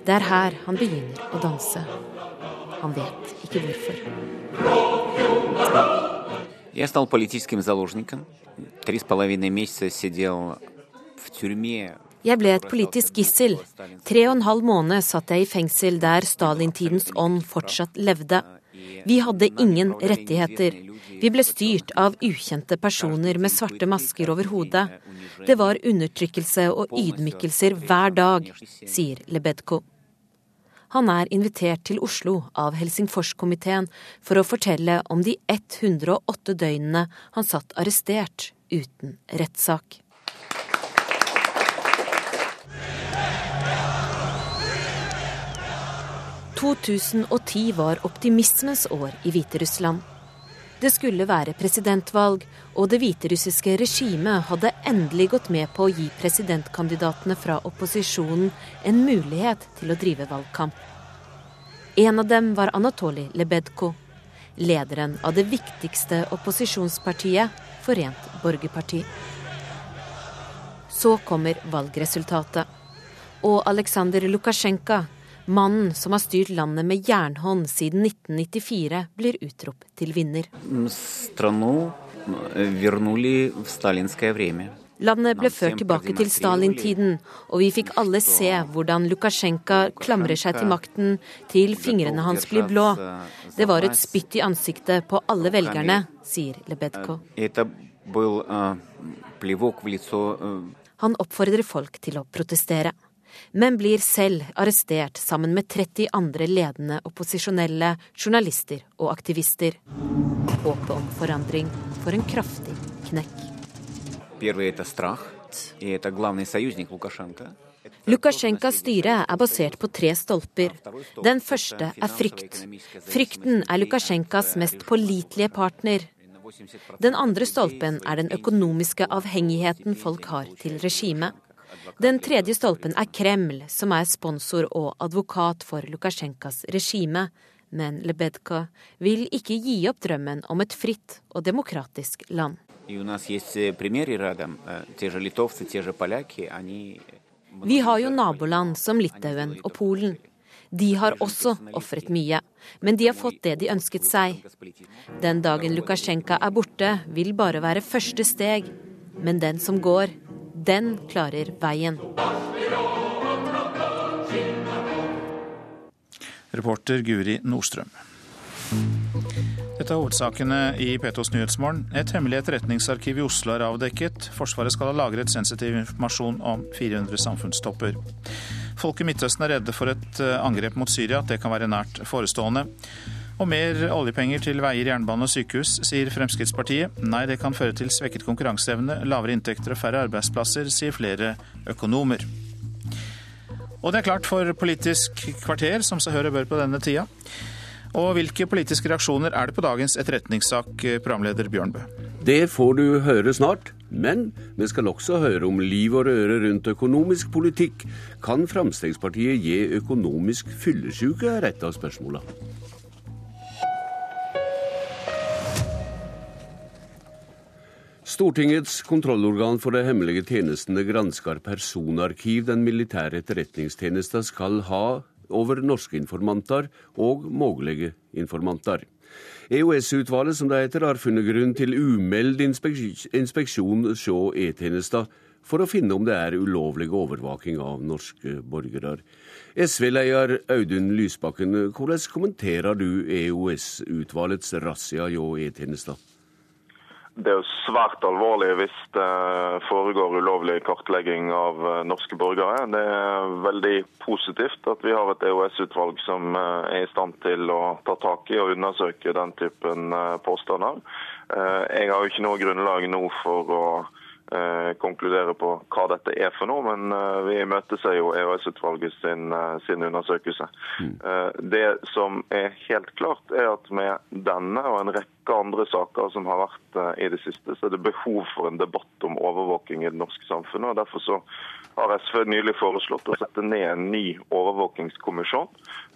Det er her han begynner å danse. Han vet ikke hvorfor. Jeg стал политическим заложником. Три с половиной месяца сидел в тюрьме. Jeg ble et politisk gissel. Tre og en halv måned satt jeg i fengsel der Stalintidens ånd fortsatt levde. Vi hadde ingen rettigheter. Vi ble styrt av ukjente personer med svarte masker over hodet. Det var undertrykkelse og ydmykelser hver dag, sier Lebedko. Han er invitert til Oslo av Helsingforskomiteen for å fortelle om de 108 døgnene han satt arrestert uten rettssak. 2010 var optimismens år i Hviterussland. Det skulle være presidentvalg, og det hviterussiske regimet hadde endelig gått med på å gi presidentkandidatene fra opposisjonen en mulighet til å drive valgkamp. En av dem var Anatoly Lebedko, lederen av det viktigste opposisjonspartiet, Forent borgerparti. Så kommer valgresultatet, og Aleksandr Lukasjenko Mannen som har styrt landet med jernhånd siden 1994, blir utropt til vinner. Landet ble ført tilbake til Stalin-tiden, og vi fikk alle se hvordan Lukasjenko klamrer seg til makten til fingrene hans blir blå. Det var et spytt i ansiktet på alle velgerne, sier Lebedko. Han oppfordrer folk til å protestere men blir selv arrestert sammen med 30 andre ledende opposisjonelle, journalister og aktivister. Håpet om forandring får en kraftig knekk. Lukasjenkas styre er basert på tre stolper. Den første er frykt. Frykten er Lukasjenkas mest pålitelige partner. Den andre stolpen er den økonomiske avhengigheten folk har til regimet. Den tredje stolpen er Kreml, som er sponsor og advokat for Lukasjenkas regime. Men Lebedka vil ikke gi opp drømmen om et fritt og demokratisk land. Vi har jo naboland som Litauen og Polen. De har også ofret mye, men de har fått det de ønsket seg. Den dagen Lukasjenko er borte, vil bare være første steg. Men den som går, den klarer veien. Reporter Guri Nordstrøm. Dette er hovedsakene i P2s Nyhetsmorgen. Et hemmelig etterretningsarkiv i Oslo er avdekket. Forsvaret skal ha lagret sensitiv informasjon om 400 samfunnstopper. Folk i Midtøsten er redde for et eh, angrep mot Syria, det kan være nært forestående. Og mer oljepenger til veier, jernbane og sykehus, sier Fremskrittspartiet. Nei, det kan føre til svekket konkurranseevne, lavere inntekter og færre arbeidsplasser, sier flere økonomer. Og det er klart for Politisk kvarter, som seg hør og bør på denne tida. Og hvilke politiske reaksjoner er det på dagens etterretningssak, programleder Bjørnbø? Det får du høre snart. Men vi skal også høre om liv og røre rundt økonomisk politikk. Kan Fremskrittspartiet gi økonomisk fyllesyke, er et av spørsmåla. Stortingets kontrollorgan for de hemmelige tjenestene gransker personarkiv den militære etterretningstjenesten skal ha over norske informanter og mulige informanter. EOS-utvalget, som det heter, har funnet grunn til umeld inspeksjon hos E-tjenesten for å finne om det er ulovlig overvåking av norske borgere. SV-leder Audun Lysbakken, hvordan kommenterer du EOS-utvalgets razzia hjå E-tjenesten? Det er jo svært alvorlig hvis det foregår ulovlig kartlegging av eh, norske borgere. Det er veldig positivt at vi har et EOS-utvalg som eh, er i stand til å ta tak i og undersøke den typen eh, påstander. Jeg har jo ikke noe grunnlag nå for å konkludere på hva dette er for noe, men vi imøteser jo EOS-utvalget sin, sin, undersøkelse. Mm. Det som er helt klart, er at med denne og en rekke andre saker som har vært i det siste, så er det behov for en debatt om overvåking i det norske samfunnet. og Derfor så har SV nylig foreslått å sette ned en ny overvåkingskommisjon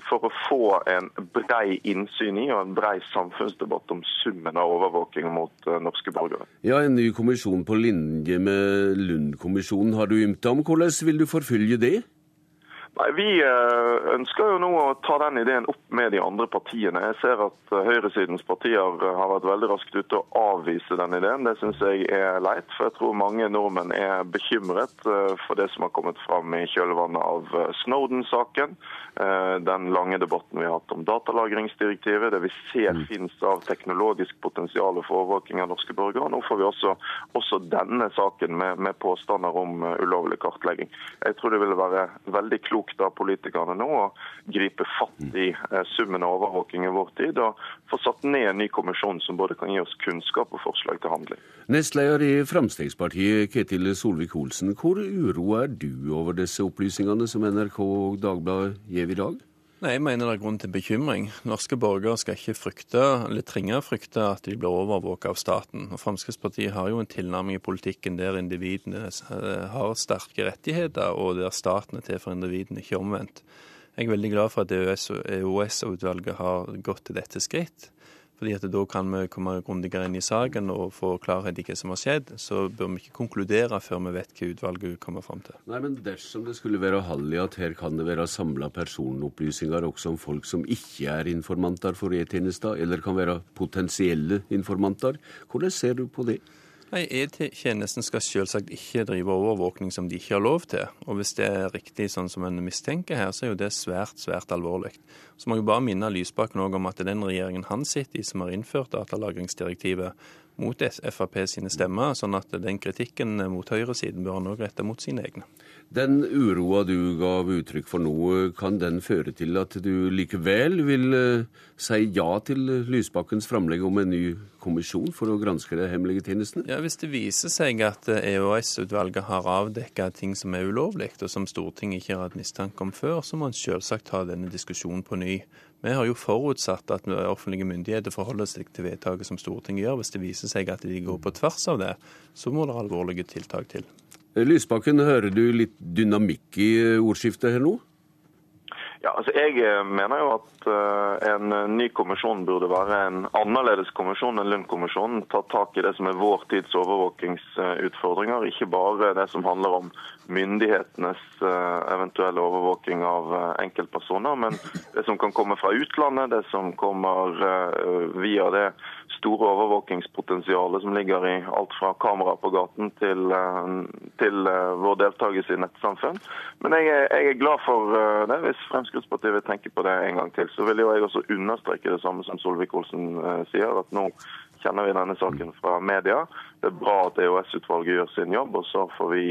for å få en brei innsyn i og en brei samfunnsdebatt om summen av overvåking mot uh, norske borgere. Ja, En ny kommisjon på linje med Lund-kommisjonen har du ymta om. Hvordan vil du forfølge det? Nei, Vi eh, ønsker jo nå å ta den ideen opp med de andre partiene. Jeg ser at eh, høyresidens partier eh, har vært veldig raskt ute og avvise den ideen. Det syns jeg er leit, for jeg tror mange nordmenn er bekymret for det som har kommet fram i kjølvannet av Snowden-saken. Den lange debatten vi har hatt om datalagringsdirektivet, det vi ser mm. finnes av teknologisk potensial for overvåking av norske borgere. Nå får vi også, også denne saken med, med påstander om ulovlig kartlegging. Jeg tror det ville være veldig klokt av politikerne nå å gripe fatt i eh, summen av overvåking i vår tid, og få satt ned en ny kommisjon som både kan gi oss kunnskap og forslag til handling. Nestleder i Fremskrittspartiet, Ketil Solvik-Olsen. Hvor uroa er du over disse opplysningene som NRK og Dagbladet gir i dag? Nei, Jeg mener det er grunn til bekymring. Norske borgere skal ikke frykte, eller trenge å frykte at de blir overvåket av staten. Og Fremskrittspartiet har jo en tilnærming i politikken der individene eh, har sterke rettigheter, og der staten er til for individene, ikke omvendt. Jeg er veldig glad for at EOS-utvalget har gått til dette skritt. Fordi at Da kan vi komme grundigere inn i saken og få klarhet i hva som har skjedd. Så bør vi ikke konkludere før vi vet hva utvalget kommer fram til. Nei, men Dersom det skulle være hall i at her kan det være samla personopplysninger også om folk som ikke er informanter for E-tjenester, eller kan være potensielle informanter, hvordan ser du på det? Nei, E-tjenesten skal selvsagt ikke drive overvåkning som de ikke har lov til. Og hvis det er riktig sånn som en mistenker her, så er jo det svært, svært alvorlig. Så må jeg bare minne Lysbakken om at det er den regjeringen han sitter i som har innført datalagringsdirektivet mot Frp sine stemmer, sånn at den kritikken mot høyresiden bør han òg rette mot sine egne. Den uroa du gav uttrykk for nå, kan den føre til at du likevel vil eh, si ja til Lysbakkens framlegg om en ny kommisjon for å granske de hemmelige tjenestene? Ja, Hvis det viser seg at EOS-utvalget eh, har avdekka ting som er ulovlig, og som Stortinget ikke har hatt mistanke om før, så må en selvsagt ta denne diskusjonen på ny. Vi har jo forutsatt at offentlige myndigheter forholder seg til vedtaket som Stortinget gjør. Hvis det viser seg at de går på tvers av det, så må det alvorlige tiltak til. Lysbakken, hører du litt dynamikk i ordskiftet her nå? Ja, altså Jeg eh, mener jo at uh, en ny kommisjon burde være en annerledes kommisjon enn Lund-kommisjonen. Ta tak i det som er vår tids overvåkingsutfordringer, ikke bare det som handler om myndighetenes eventuelle overvåking av enkeltpersoner, men det som kan komme fra utlandet, det som kommer via det store overvåkingspotensialet som ligger i alt fra kamera på gaten til, eh, til eh, vår deltakelse i nettsamfunn. Men jeg er, jeg er glad for eh, det. Hvis Fremskrittspartiet vil tenke på det en gang til, så vil jo jeg også understreke det samme som Solvik-Olsen sier, at nå kjenner vi denne saken fra media. Det er bra at EOS-utvalget gjør sin jobb, og så får vi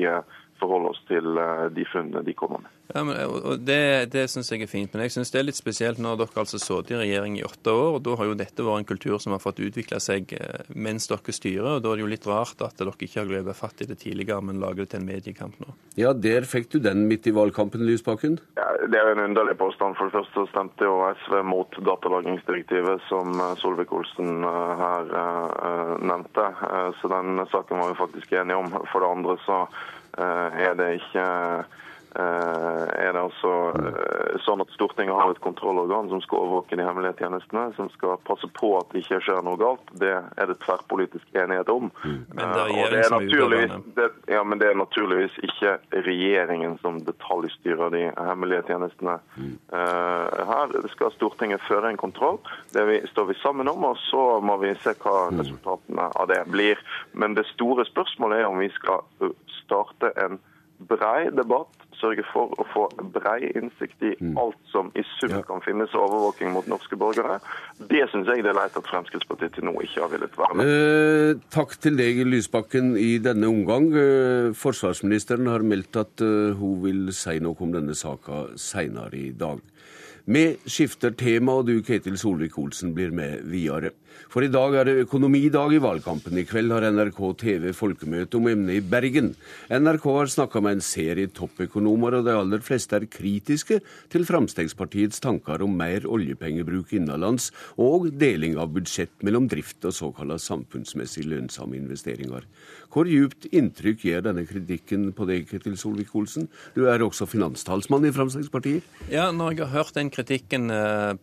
forholde oss til de funnene de kommer med. Ja, men, og Det, det syns jeg er fint, men jeg syns det er litt spesielt når dere altså sittet i regjering i åtte år. og Da har jo dette vært en kultur som har fått utvikle seg mens dere styrer. og Da er det jo litt rart at dere ikke har grepet fatt i det tidligere, men lager det til en mediekamp nå. Ja, der fikk du den midt i valgkampen, Lysbakken. Ja, det er en underlig påstand. For det første stemte jo SV mot datalagringsdirektivet, som Solvik-Olsen her nevnte. Så den saken var vi faktisk enige om. For det andre så er det ikke er det altså sånn at Stortinget har et kontrollorgan som skal overvåke de hemmelige tjenestene, som skal passe på at det ikke skjer noe galt. Det er det tverrpolitisk enighet om. Mm. Men det er, det er, naturligvis, det, ja, men det er naturligvis ikke regjeringen som detaljstyrer de hemmelige tjenestene mm. uh, her. Det skal Stortinget føre en kontroll. Det vi, står vi sammen om, og så må vi se hva resultatene av det blir. Men det store spørsmålet er om vi skal starte en brei debatt sørge for å få brei innsikt i alt som i sum kan finnes av overvåking mot norske borgere. Det syns jeg det er leit at Fremskrittspartiet til nå ikke har villet være med. Eh, takk til deg, Lysbakken, i denne omgang. Eh, forsvarsministeren har meldt at eh, hun vil si noe om denne saka seinere i dag. Vi skifter tema, og du, Ketil Solvik-Olsen, blir med videre. For i dag er det økonomidag i valgkampen. I kveld har NRK TV folkemøte om emnet i Bergen. NRK har snakka med en serie toppøkonomer, og de aller fleste er kritiske til Fremskrittspartiets tanker om mer oljepengebruk innenlands og deling av budsjett mellom drift og såkalla samfunnsmessig lønnsomme investeringer. Hvor djupt inntrykk gjør denne kritikken på deg, Ketil Solvik-Olsen? Du er også finanstalsmann i Fremskrittspartiet. Ja, når jeg har hørt den kritikken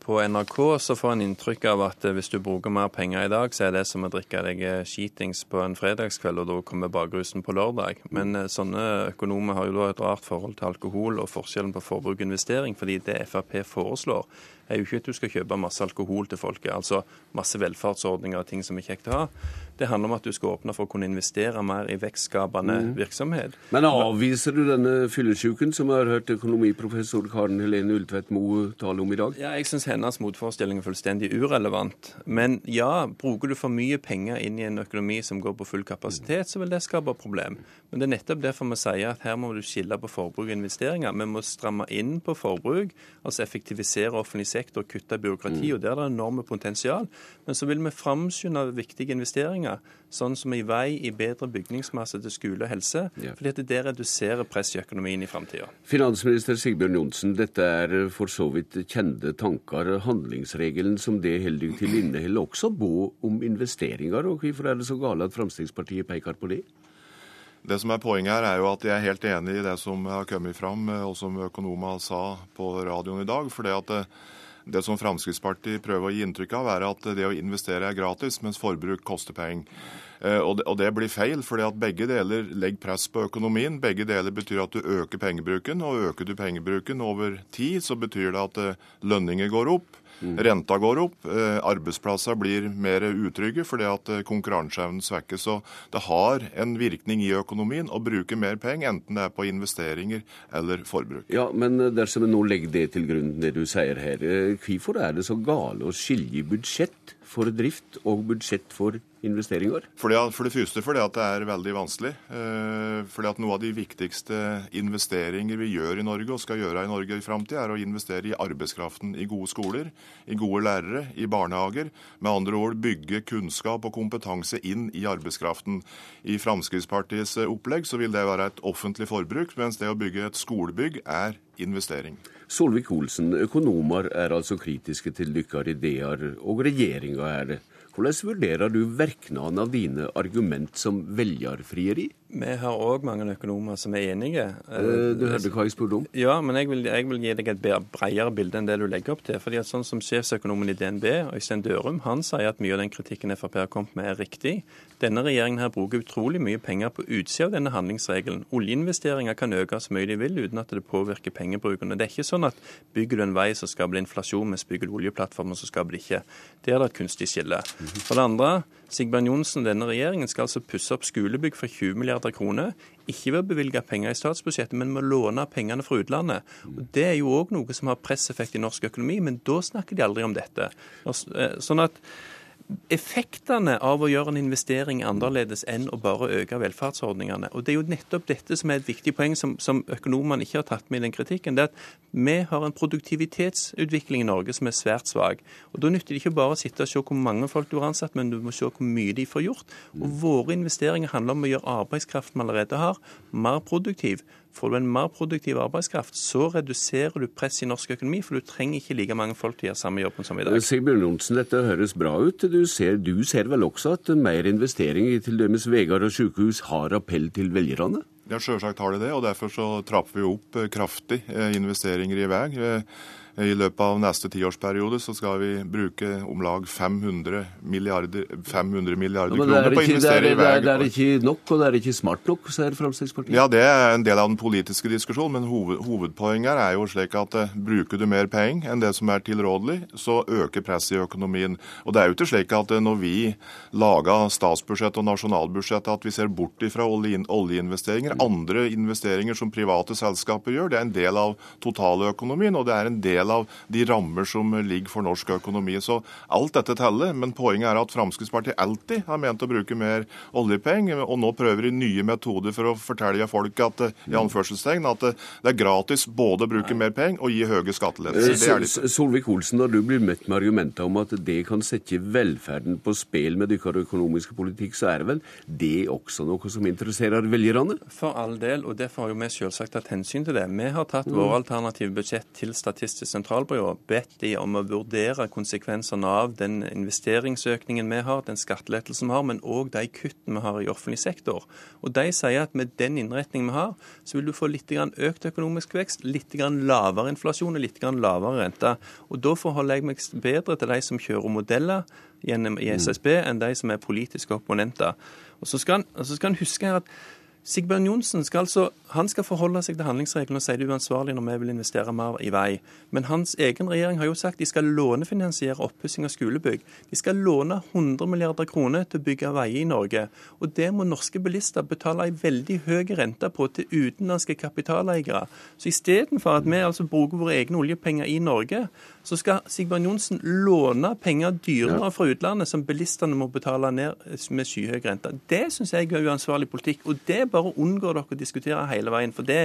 på NRK, så får en inntrykk av at hvis du bruker mer penger i dag, så er det som å drikke deg skitings på en fredagskveld, og da kommer bakrusen på lørdag. Men sånne økonomer har jo da et rart forhold til alkohol og forskjellen på forbruk og investering, fordi det Frp foreslår, er jo ikke at du skal kjøpe masse alkohol til folket, altså masse velferdsordninger og ting som er kjekt å ha. Det handler om at du skal åpne for å kunne investere mer i vekstskapende mm. virksomhet. Men avviser du denne fyllesyken som vi har hørt økonomiprofessor Karen Helene Ultvedt Moe tale om i dag? Ja, Jeg syns hennes motforestilling er fullstendig urelevant. Men ja, bruker du for mye penger inn i en økonomi som går på full kapasitet, så vil det skape problem. Men det er nettopp derfor vi sier at her må du skille på forbruk og investeringer. Vi må stramme inn på forbruk, altså effektivisere offentlig sektor, kutte byråkrati, og der er det enorme potensial. Men så vil vi framskynde viktige investeringer, sånn som i vei, i bedre bygningsmasse til skole og helse. Ja. fordi at det reduserer press i økonomien i framtida. Finansminister Sigbjørn Johnsen, dette er for så vidt kjente tanker. Handlingsregelen som det holder til, inneholder også bo om investeringer. og Hvorfor er det så gale at Fremskrittspartiet peker på det? Det som er Poenget her er jo at jeg er helt enig i det som har kommet fram, og som økonomer sa på radioen i dag. for det at det, som Fremskrittspartiet prøver å gi inntrykk av, er at det å investere er gratis, mens forbruk koster penger. Og det, og det blir feil, fordi at begge deler legger press på økonomien. Begge deler betyr at du øker pengebruken, og øker du pengebruken over tid, så betyr det at lønninger går opp. Renta går opp, arbeidsplasser blir mer utrygge fordi at konkurranseevnen svekkes. Så det har en virkning i økonomien å bruke mer penger, enten det er på investeringer eller forbruk. Ja, Men dersom vi nå legger det til grunn, det du sier her, hvorfor er det så gale å skilje budsjett for drift og budsjett for investeringer? For det, for det første fordi at det er veldig vanskelig. Fordi at Noe av de viktigste investeringer vi gjør i Norge og skal gjøre i Norge i framtida, er å investere i arbeidskraften, i gode skoler, i gode lærere, i barnehager. Med andre ord bygge kunnskap og kompetanse inn i arbeidskraften. I Fremskrittspartiets opplegg så vil det være et offentlig forbruk, mens det å bygge et skolebygg er investering. Solvik-Olsen, økonomer er altså kritiske til deres ideer, og regjeringa er det. Hvordan vurderer du virkningene av dine argument som velgerfrieri? Vi har òg mange økonomer som er enige. Du hørte hva jeg spurte om? Ja, men jeg vil, jeg vil gi deg et bredere bilde enn det du legger opp til. fordi at sånn som Sjefsøkonomen i DNB, Øystein Dørum, han sier at mye av den kritikken Frp har kommet med, er riktig. Denne regjeringen her bruker utrolig mye penger på utsida av denne handlingsregelen. Oljeinvesteringer kan øke så mye de vil uten at det påvirker pengebruken. Det er ikke sånn at bygger du en vei, så skaper det inflasjon, mens bygger du oljeplattformer, så skaper det ikke. Det er det et kunstig skille. For det andre, Sigbjørn Johnsen, denne regjeringen skal altså pusse opp skolebygg for 20 milliarder kroner. Ikke ved å bevilge penger i statsbudsjettet, men med å låne pengene fra utlandet. Og Det er jo òg noe som har presseffekt i norsk økonomi, men da snakker de aldri om dette. Sånn at effektene av å gjøre en investering annerledes enn å bare øke velferdsordningene. Og Det er jo nettopp dette som er et viktig poeng som, som økonomene ikke har tatt med i den kritikken. det er at Vi har en produktivitetsutvikling i Norge som er svært svak. Og Da nytter det ikke bare å sitte og se hvor mange folk du har ansatt, men du må se hvor mye de får gjort. Og Våre investeringer handler om å gjøre arbeidskraften vi allerede har, mer produktiv. Får du en mer produktiv arbeidskraft, så reduserer du presset i norsk økonomi, for du trenger ikke like mange folk til å gjøre samme jobben som i dag. Sigbjørn Johnsen, dette høres bra ut. Du ser, du ser vel også at mer investering i til dømes veier og sykehus har appell til velgerne? Ja, Selvsagt har de det, og derfor så trapper vi opp eh, kraftig eh, investeringer i vei. I løpet av neste tiårsperiode så skal vi bruke om lag 500 milliarder, 500 milliarder ja, kroner på å investere i vei. Det er ikke nok, og det er ikke smart nok, sier Fremskrittspartiet. Ja, det er en del av den politiske diskusjonen, men hoved, hovedpoenget er jo slik at uh, bruker du mer penger enn det som er tilrådelig, så øker presset i økonomien. Og det er jo ikke slik at uh, når vi lager statsbudsjett og nasjonalbudsjett, at vi ser bort fra olje, oljeinvesteringer. Andre investeringer som private selskaper gjør, det er en del av totaløkonomien, og det er en del del av de rammer som ligger for norsk økonomi. Så alt dette teller, men poenget er at Fremskrittspartiet alltid har ment å bruke mer oljepenger, og nå prøver de nye metoder for å fortelle folk at, i anførselstegn, at det er gratis både å bruke mer penger og gi høye skattelettelser. Solvik-Olsen, når du blir møtt med argumenter om at det kan sette velferden på spill med deres økonomiske politikk, så er det vel det også noe som interesserer velgerne? For all del, og derfor har jo vi selvsagt tatt hensyn til det. Vi har tatt mm. våre alternative budsjett til Statistisk sentralbyrå bedt de om å vurdere konsekvensene av den investeringsøkningen vi har, den skattelettelsen vi har, men òg de kuttene vi har i offentlig sektor. Og De sier at med den innretningen vi har, så vil du få litt økt økonomisk vekst, litt lavere inflasjon og litt lavere rente. Og Da forholder jeg meg bedre til de som kjører modeller gjennom i SSB, enn de som er politiske opponenter. Og Så skal en huske her at Sigbjørn Johnsen skal altså han skal forholde seg til handlingsreglene og si det er uansvarlig når vi vil investere mer i vei. Men hans egen regjering har jo sagt de skal lånefinansiere oppussing av skolebygg. De skal låne 100 milliarder kroner til å bygge veier i Norge. Og det må norske bilister betale en veldig høy rente på til utenlandske kapitaleiere. Så istedenfor at vi altså bruker våre egne oljepenger i Norge, så skal Sigbjørn Johnsen låne penger dyrere fra utlandet som bilistene må betale ned med skyhøy rente. Det syns jeg er uansvarlig politikk. og det bare unngår dere å diskutere hele veien. For det,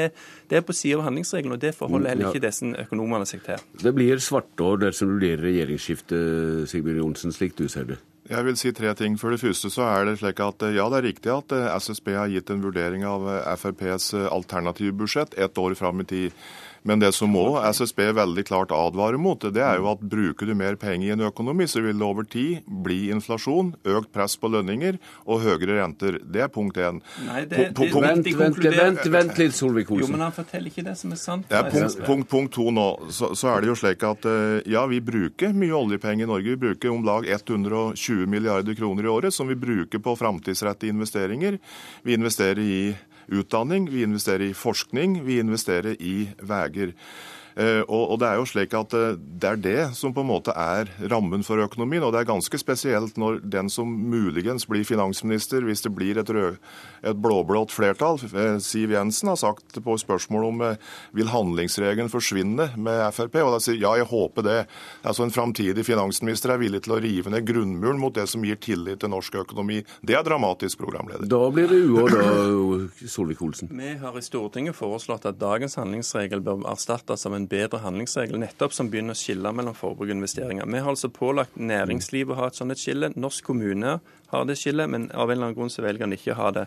det er på siden av handlingsregelen, og det forholder heller ikke disse økonomene seg til. Det blir svartår dersom det blir regjeringsskifte, Sigbjørn Johnsen, slik du ser det? Jeg vil si tre ting. For det første så er det slik at ja, det er riktig at eh, SSB har gitt en vurdering av eh, FrPs eh, alternative budsjett ett år fram i tid. Men det som må SSB veldig klart advarer mot, det er jo at bruker du mer penger i en økonomi, så vil det over tid bli inflasjon, økt press på lønninger og høyere renter. Det er punkt én. Nei, det, det, vent, vent, vent, vent, litt, Solvik-Olsen. Jo, men han forteller ikke det som er sant. Ja, punkt, punkt, punkt, to nå, så, så, er det jo slik at eh, ja, vi bruker mye oljepenger i Norge. Vi bruker om lag 120 milliarder kroner i året som vi bruker på framtidsrettede investeringer. Vi investerer i utdanning, vi investerer i forskning, vi investerer i veier. Eh, og, det er jo slik at eh, det er det som på en måte er rammen for økonomien. Og det er ganske spesielt når den som muligens blir finansminister, hvis det blir et, rød, et blåblått flertall, eh, Siv Jensen har sagt på spørsmål om vil handlingsregelen forsvinne med Frp. Og da sier ja, jeg håper det. Altså En framtidig finansminister er villig til å rive ned grunnmuren mot det som gir tillit til norsk økonomi. Det er dramatisk, programleder. Da blir det uår, da, Solvik-Olsen. Vi har i Stortinget foreslått at dagens handlingsregel bør erstattes av en bedre handlingsregel, nettopp som begynner å skille mellom forbruk og investeringer. Vi har altså pålagt næringslivet å ha et sånt et skille. Norsk kommune har det skillet, men av en eller annen grunn så velger en ikke å ha det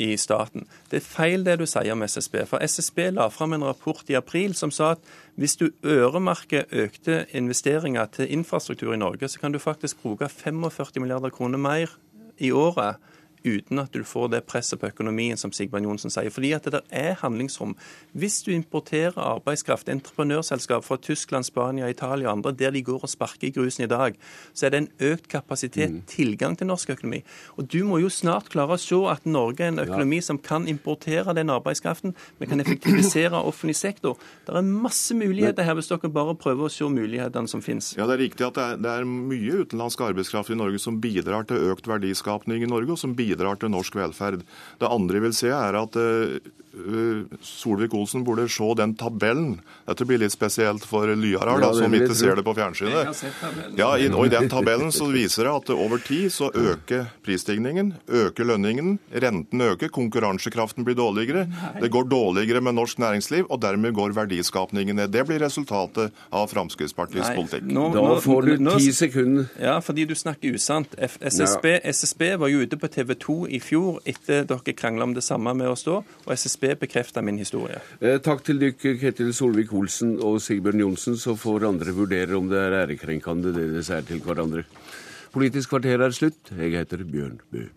i staten. Det er feil det du sier om SSB. For SSB la fram en rapport i april som sa at hvis du øremerker økte investeringer til infrastruktur i Norge, så kan du faktisk bruke 45 milliarder kroner mer i året uten at du får det presset på økonomien som Sigbjørn Johnsen sier. Fordi at det der er handlingsrom. Hvis du importerer arbeidskraft, entreprenørselskap fra Tyskland, Spania, Italia og andre, der de går og sparker i grusen i dag, så er det en økt kapasitet, mm. tilgang til norsk økonomi. Og du må jo snart klare å se at Norge er en økonomi ja. som kan importere den arbeidskraften. Vi kan effektivisere offentlig sektor. Det er masse muligheter her hvis dere bare prøver å se mulighetene som finnes. Ja, det er riktig at det er, det er mye utenlandsk arbeidskraft i Norge som bidrar til økt verdiskapning i Norge, og som bidrar bidrar til norsk velferd. Det andre jeg vil se, er at Solvik-Olsen burde se den tabellen. Dette blir litt spesielt for Lyar ja, som ikke ser det på fjernsynet. Ja, i, og I den tabellen så viser det at over tid så øker prisstigningen, øker lønningen, renten øker, konkurransekraften blir dårligere. Det går dårligere med norsk næringsliv, og dermed går verdiskapningen ned. Det blir resultatet av Fremskrittspartiets Nei, politikk. Nå, da får du ti sekunder. Ja, fordi du snakker usant. SSB, SSB var jo ute på TV 2 i fjor etter dere krangla om det samme med oss da. og SSB bekrefter min historie. Eh, takk til dere, Ketil Solvik-Olsen og Sigbjørn Johnsen. Så får andre vurdere om det er ærekrenkende det dere sier til hverandre. Politisk kvarter er slutt. Jeg heter Bjørn Bø.